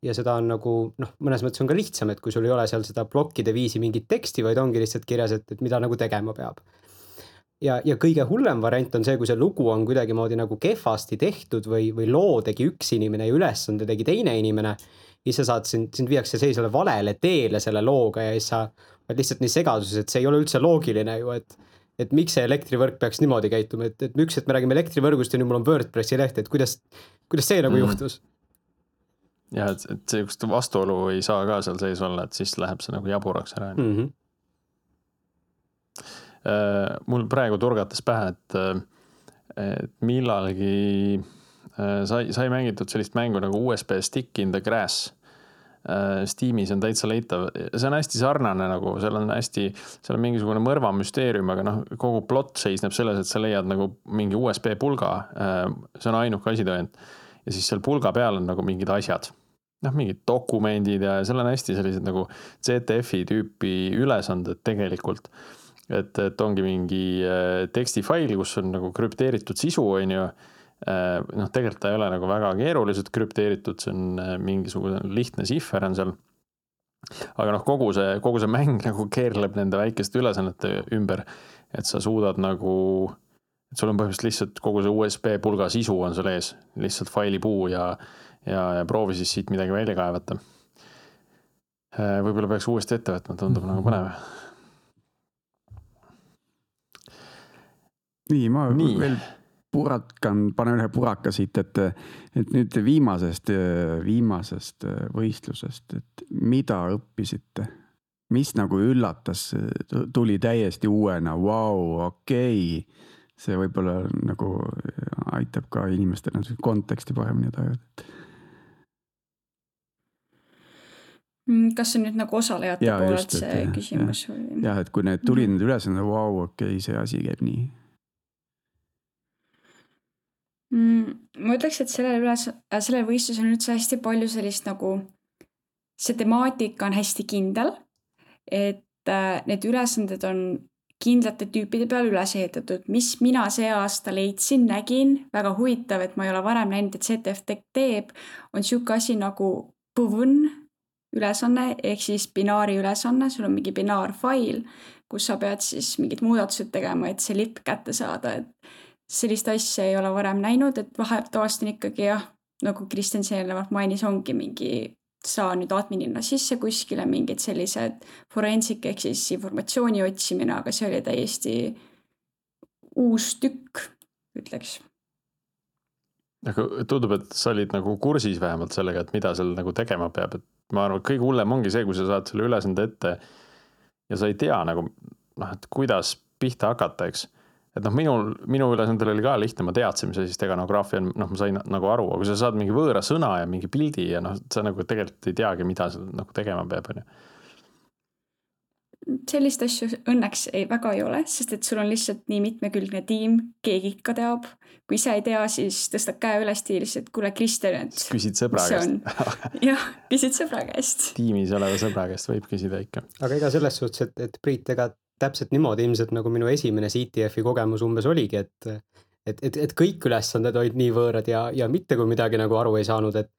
ja seda on nagu noh, mõnes mõttes on ka lihtsam, et kui sul ei ole seal seda plokkide viisi mingit teksti, vaid ongi lihtsalt kirjas, et, et mida nagu tegema peab. ja, ja kõige hullem variant on see, kui see lugu on kuidagimoodi nagu kehvasti tehtud või, või loo tegi üks inimene ja ülesande tegi teine inimene. siis sa saad, sind, sind viiakse sellisele valele teele selle looga ja siis sa oled lihtsalt nii segaduses, et see ei ole üldse loogiline ju, et et miks see elektrivõrk peaks niimoodi käituma, et, et üks, et me räägime elektrivõrgust ja nüüd mul on WordPressi leht, et kuidas, kuidas see nagu mm. juhtus? jah, et, et sihukest vastuolu ei saa ka seal sees olla, et siis läheb see nagu jaburaks ära mm. -hmm. mul praegu turgatas pähe, et, et millalgi sai, sai mängitud sellist mängu nagu USB stick in the grass äh, Steamis on täitsa leitav, see on hästi sarnane nagu, seal on hästi, seal on mingisugune mõrvamüsteerium, aga noh, kogu plott seisneb selles, et sa leiad nagu mingi USB pulga. see on ainuke asitõend ja siis seal pulga peal on nagu mingid asjad noh, mingid dokumendid ja seal on hästi sellised nagu CTF-i tüüpi ülesanded tegelikult. et, et ongi mingi äh, tekstifail, kus on nagu krüpteeritud sisu, on ju. Äh, noh, tegelikult ta ei ole nagu väga keeruliselt krüpteeritud, see on äh, mingisugune lihtne sihver on seal. aga noh, kogu see, kogu see mäng [LAUGHS] nagu keerleb nende väikeste ülesannete ümber, et sa suudad nagu et sul on põhimõtteliselt lihtsalt kogu see USB pulga sisu on sul ees, lihtsalt failipuu ja ja, ja proovi siis siit midagi välja kaevata. Äh, võib-olla peaks uuesti ette võtma, tundub mm -hmm. nagu põnev. nii, ma nii. veel purakan, panen ühe puraka siit, et, et nüüd viimasest, viimasest võistlusest, et mida õppisite? mis nagu üllatas, tuli täiesti uuena, vau, okei okay. see võib-olla nagu aitab ka inimestel konteksti paremini tajuda Mm, kas see on nüüd nagu osalejate ja, poolelt just, see et, küsimus ja, või? jah, et kui need tulid need ülesanded, vau, okei okay,, see asi käib nii mm,. ma ütleks, et sellel üles, äh, sellel võistlusel on üldse hästi palju sellist nagu, see temaatika on hästi kindel. et äh, need ülesanded on kindlate tüüpide peale üles ehitatud, mis mina see aasta leidsin, nägin, väga huvitav, et ma ei ole varem näinud, et ZDF teeb, on sihuke asi nagu põvn ülesanne ehk siis binaari ülesanne, sul on mingi binaarfail, kus sa pead siis mingid muudatused tegema, et see lipp kätte saada, et sellist asja ei ole varem näinud, et vahetavahest on ikkagi jah, nagu Kristjan siin eelnevalt mainis, ongi mingi saa nüüd adminina sisse kuskile mingid sellised forensic ehk siis informatsiooni otsimine, aga see oli täiesti uus tükk, ütleks. aga tundub, et sa olid nagu kursis vähemalt sellega, et mida seal nagu tegema peab, et ma arvan, et kõige hullem ongi see, kui sa saad selle ülesande ette ja sa ei tea nagu noh, et kuidas pihta hakata, eks. Et noh, minul, minu ülesandel oli ka lihtne, ma teadsin, mis asi stenograafia on, noh, ma sain nagu aru, aga kui sa saad mingi võõra sõna ja mingi pildi ja noh, sa nagu tegelikult ei teagi, mida sa nagu tegema peab, on ju sellist asju õnneks ei, väga ei ole, sest et sul on lihtsalt nii mitmekülgne tiim, keegi ikka teab. kui ise ei tea, siis tõstad käe üles stiilis, et kuule, Kristjan, et. küsid sõbra käest. [LAUGHS] jah, küsid sõbra käest. tiimis oleva sõbra käest võib küsida ikka. aga ega selles suhtes, et, et Priit, ega täpselt niimoodi ilmselt nagu minu esimene CTF-i kogemus umbes oligi, et et, et, et kõik ülesanded olid nii võõrad ja, ja mitte kui midagi nagu aru ei saanud, et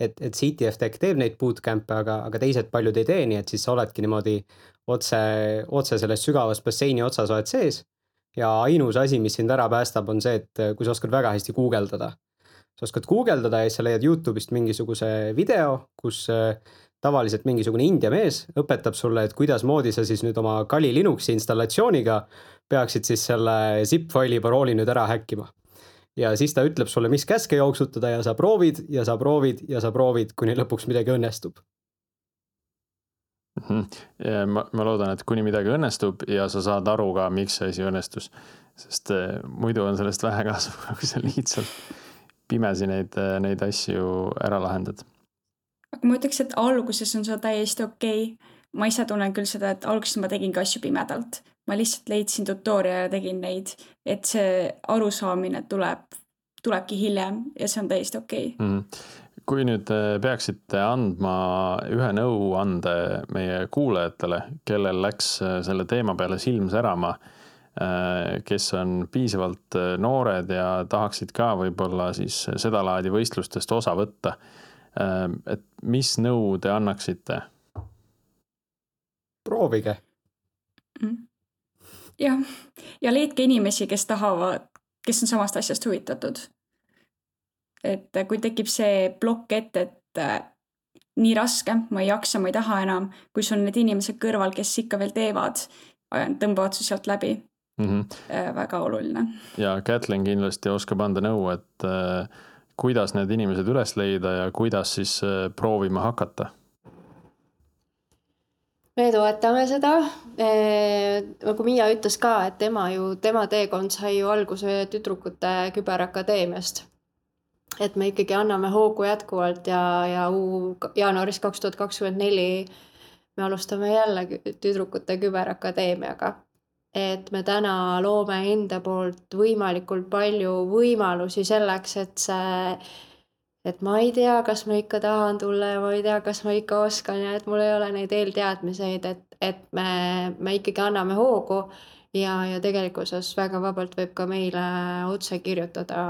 et, et CTF Tech teeb neid bootcamp'e, aga, aga teised paljud ei tee, nii et siis sa oledki niimoodi otse, otse selles sügavas basseini otsas oled sees. ja ainus asi, mis sind ära päästab, on see, et kui sa oskad väga hästi guugeldada. sa oskad guugeldada ja siis sa leiad Youtube'ist mingisuguse video, kus äh, tavaliselt mingisugune India mees õpetab sulle, et kuidasmoodi sa siis nüüd oma Kali Linuxi installatsiooniga peaksid siis selle zip faili parooli nüüd ära häkkima ja siis ta ütleb sulle, mis käske jooksutada ja sa proovid ja sa proovid ja sa proovid, kuni lõpuks midagi õnnestub. -hmm. ma, ma loodan, et kuni midagi õnnestub ja sa saad aru ka, miks see asi õnnestus. sest eh, muidu on sellest vähe kasu, [LAUGHS] kui sa lihtsalt pimesi neid, eh, neid asju ära lahendad. Aga ma ütleks, et alguses on see täiesti okei okay. ma ise tunnen küll seda, et alguses ma tegingi asju pimedalt ma lihtsalt leidsin tutorial'e ja tegin neid, et see arusaamine tuleb, tulebki hiljem ja see on täiesti okei okay. mm. kui nüüd äh, peaksite andma ühe nõuande meie kuulajatele, kellel läks äh, selle teema peale silm särama, äh, kes on piisavalt noored ja tahaksid ka võib-olla siis sedalaadi võistlustest osa võtta. Et mis nõu te annaksite? proovige mm jah, ja leidke inimesi, kes tahavad, kes on samast asjast huvitatud. et kui tekib see plokk ette, et äh, nii raske, ma ei jaksa, ma ei taha enam, kui sul on need inimesed kõrval, kes ikka veel teevad, tõmbavad su sealt läbi mm. -hmm. väga oluline. ja Kätlin kindlasti oskab anda nõu, et äh, kuidas need inimesed üles leida ja kuidas siis äh, proovima hakata me toetame seda. nagu Miia ütles ka, et tema ju, tema teekond sai ju alguse tüdrukute küberakadeemiast. et me ikkagi anname hoogu jätkuvalt ja, ja jaanuaris kaks tuhat kakskümmend neli me alustame jälle tüdrukute küberakadeemiaga. Et me täna loome enda poolt võimalikult palju võimalusi selleks, et see et ma ei tea, kas ma ikka tahan tulla ja ma ei tea, kas ma ikka oskan ja et mul ei ole neid eelteadmiseid, et, et me, me ikkagi anname hoogu. Ja, ja tegelikkuses väga vabalt võib ka meile otse kirjutada,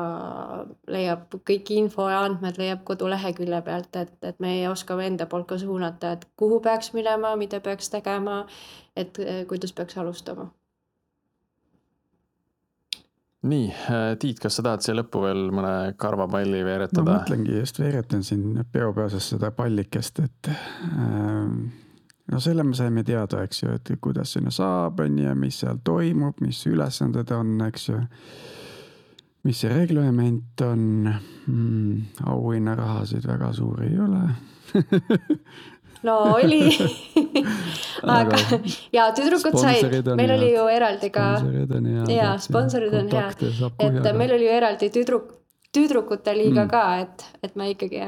leiab kõik info ja andmed leiab kodulehekülje pealt, et, et meie oskame enda poolt ka suunata, et kuhu peaks minema, mida peaks tegema, et kuidas peaks alustama nii, äh, Tiit, kas sa tahad siia lõppu veel mõne karvapalli veeretada? ma mõtlengi, just veeretan siin peopeoses seda pallikest, et äh, no selle me saime teada, eks ju, et kuidas sinna saab, on ju, mis seal toimub, mis ülesanded on, eks ju. mis see reglement on mm,, auhinnarahasid väga suuri ei ole [LAUGHS] no oli [LAUGHS] aga ja tüdrukud said, meil oli ju eraldi ka. ja sponsorid on head, et meil oli ju eraldi tüdruk, tüdrukute liiga mm. ka, et, et me ikkagi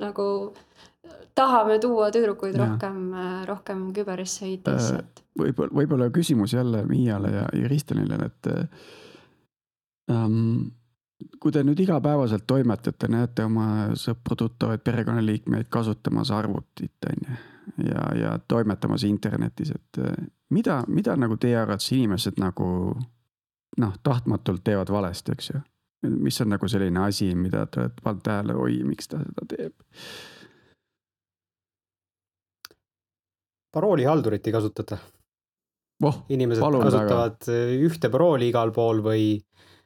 nagu tahame tuua tüdrukuid ja. rohkem, rohkem küberisse IT-sse äh,. võib-olla, võib-olla küsimus jälle Miiale ja, ja Ristenile, et ähm, kui te nüüd igapäevaselt toimetate, näete oma sõpru-tuttavaid, perekonnaliikmeid kasutamas arvutit, on ju, ja, ja toimetamas internetis, et äh, mida, mida nagu teie arvates inimesed nagu noh, tahtmatult teevad valesti, eks ju? mis on nagu selline asi, mida te olete pannud tähele, oi, miks ta seda teeb? paroolihaldurit ei kasutata oh,. inimesed kasutavad väga. ühte parooli igal pool või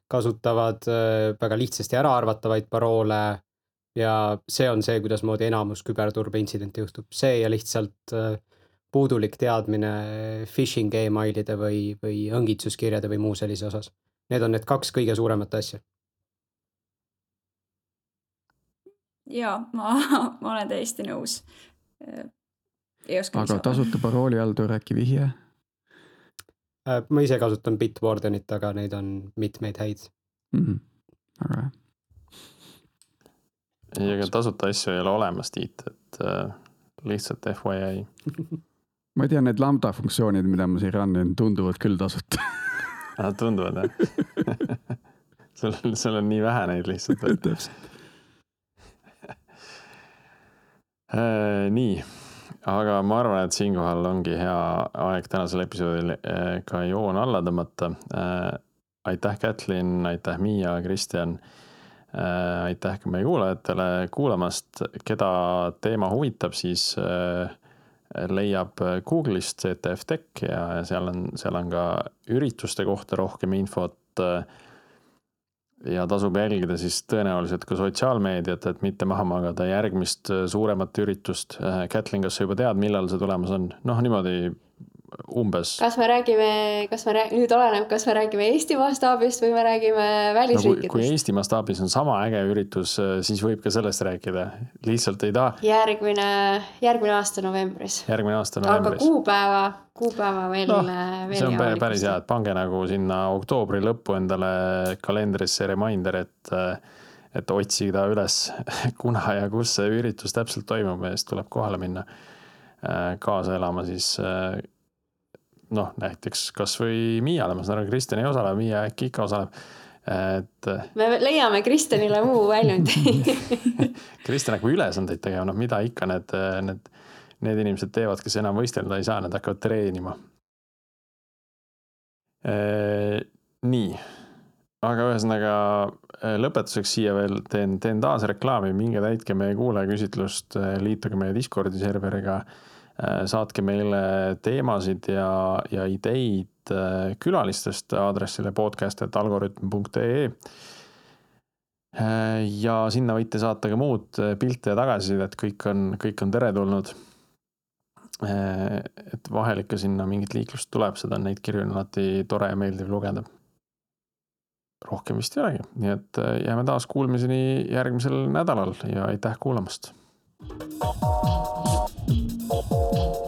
kasutavad äh, väga lihtsasti äraarvatavaid paroole. ja see on see, kuidasmoodi enamus küberturbeintsidente juhtub, see ja lihtsalt äh, puudulik teadmine phishing emailide või, või õngitsuskirjade või muu sellise osas. Need on need kaks kõige suuremat asja. ja ma, [LAUGHS] ma olen täiesti nõus. Äh, aga tasuta paroolihaldur äkki vihje? Äh, ma ise kasutan Bitwardenit, aga neid on mitmeid häid mm. -hmm. hea. ei, ega tasuta asju ei ole olemas, Tiit, et äh, lihtsalt FYI [LAUGHS] ma ei tea, need lambda funktsioonid, mida ma siin rannin, tunduvad küll tasuta [LAUGHS] Nad tunduvad jah [LAUGHS] sul, sul on nii vähe neid lihtsalt täpselt äh, nii aga ma arvan, et siinkohal ongi hea aeg tänasel episoodil eh, ka joon alla tõmmata. Eh, aitäh, Kätlin, aitäh, Miia, Kristjan. Eh, aitäh ka meie kuulajatele kuulamast, keda teema huvitab, siis leiab Google'ist CTF Tech ja seal on, seal on ka ürituste kohta rohkem infot ja tasub jälgida siis tõenäoliselt ka sotsiaalmeediat, et mitte maha magada järgmist äh, suuremat üritust. Kätlin, kas sa juba tead, millal see tulemas on? noh, niimoodi umbes. kas me räägime, kas me räägime, nüüd oleneb, kas me räägime Eesti mastaabist või me räägime välisriikidest no,. kui Eesti mastaabis on sama äge üritus, siis võib ka sellest rääkida, lihtsalt ei taha. järgmine, järgmine aasta novembris. järgmine aasta novembris. aga kuupäeva, kuupäeva veel no,, veel see on päris hea, et pange nagu sinna oktoobri lõppu endale kalendrisse reminder, et et otsida üles, [LAUGHS] kuna ja kus see üritus täpselt toimub ja siis tuleb kohale minna kaasa elama siis noh, näiteks kasvõi Miiale, ma saan aru, Kristjan ei osale, Miia äkki ikka osaleb, et. me leiame Kristjanile muu väljundi [LAUGHS] Kristjan hakkab ülesandeid tegema, noh, mida ikka need, need, need inimesed teevad, kes enam võistelda ei saa, nad hakkavad treenima. nii, aga ühesõnaga lõpetuseks siia veel teen, teen taas reklaami, minge täitke meie kuulajaküsitlust, liituge meie Discordi serveriga saatke meile teemasid ja, ja ideid äh, külalistest aadressile podcast.algorütm.ee. Äh, ja sinna võite saata ka muud pilte ja tagasisidet, kõik on, kõik on teretulnud. et vahel ikka sinna mingit liiklust tuleb, seda neid kirju on alati tore ja meeldiv lugeda. rohkem vist ei olegi, nii et jääme taas kuulmiseni järgmisel nädalal ja aitäh kuulamast. Thank you. うん。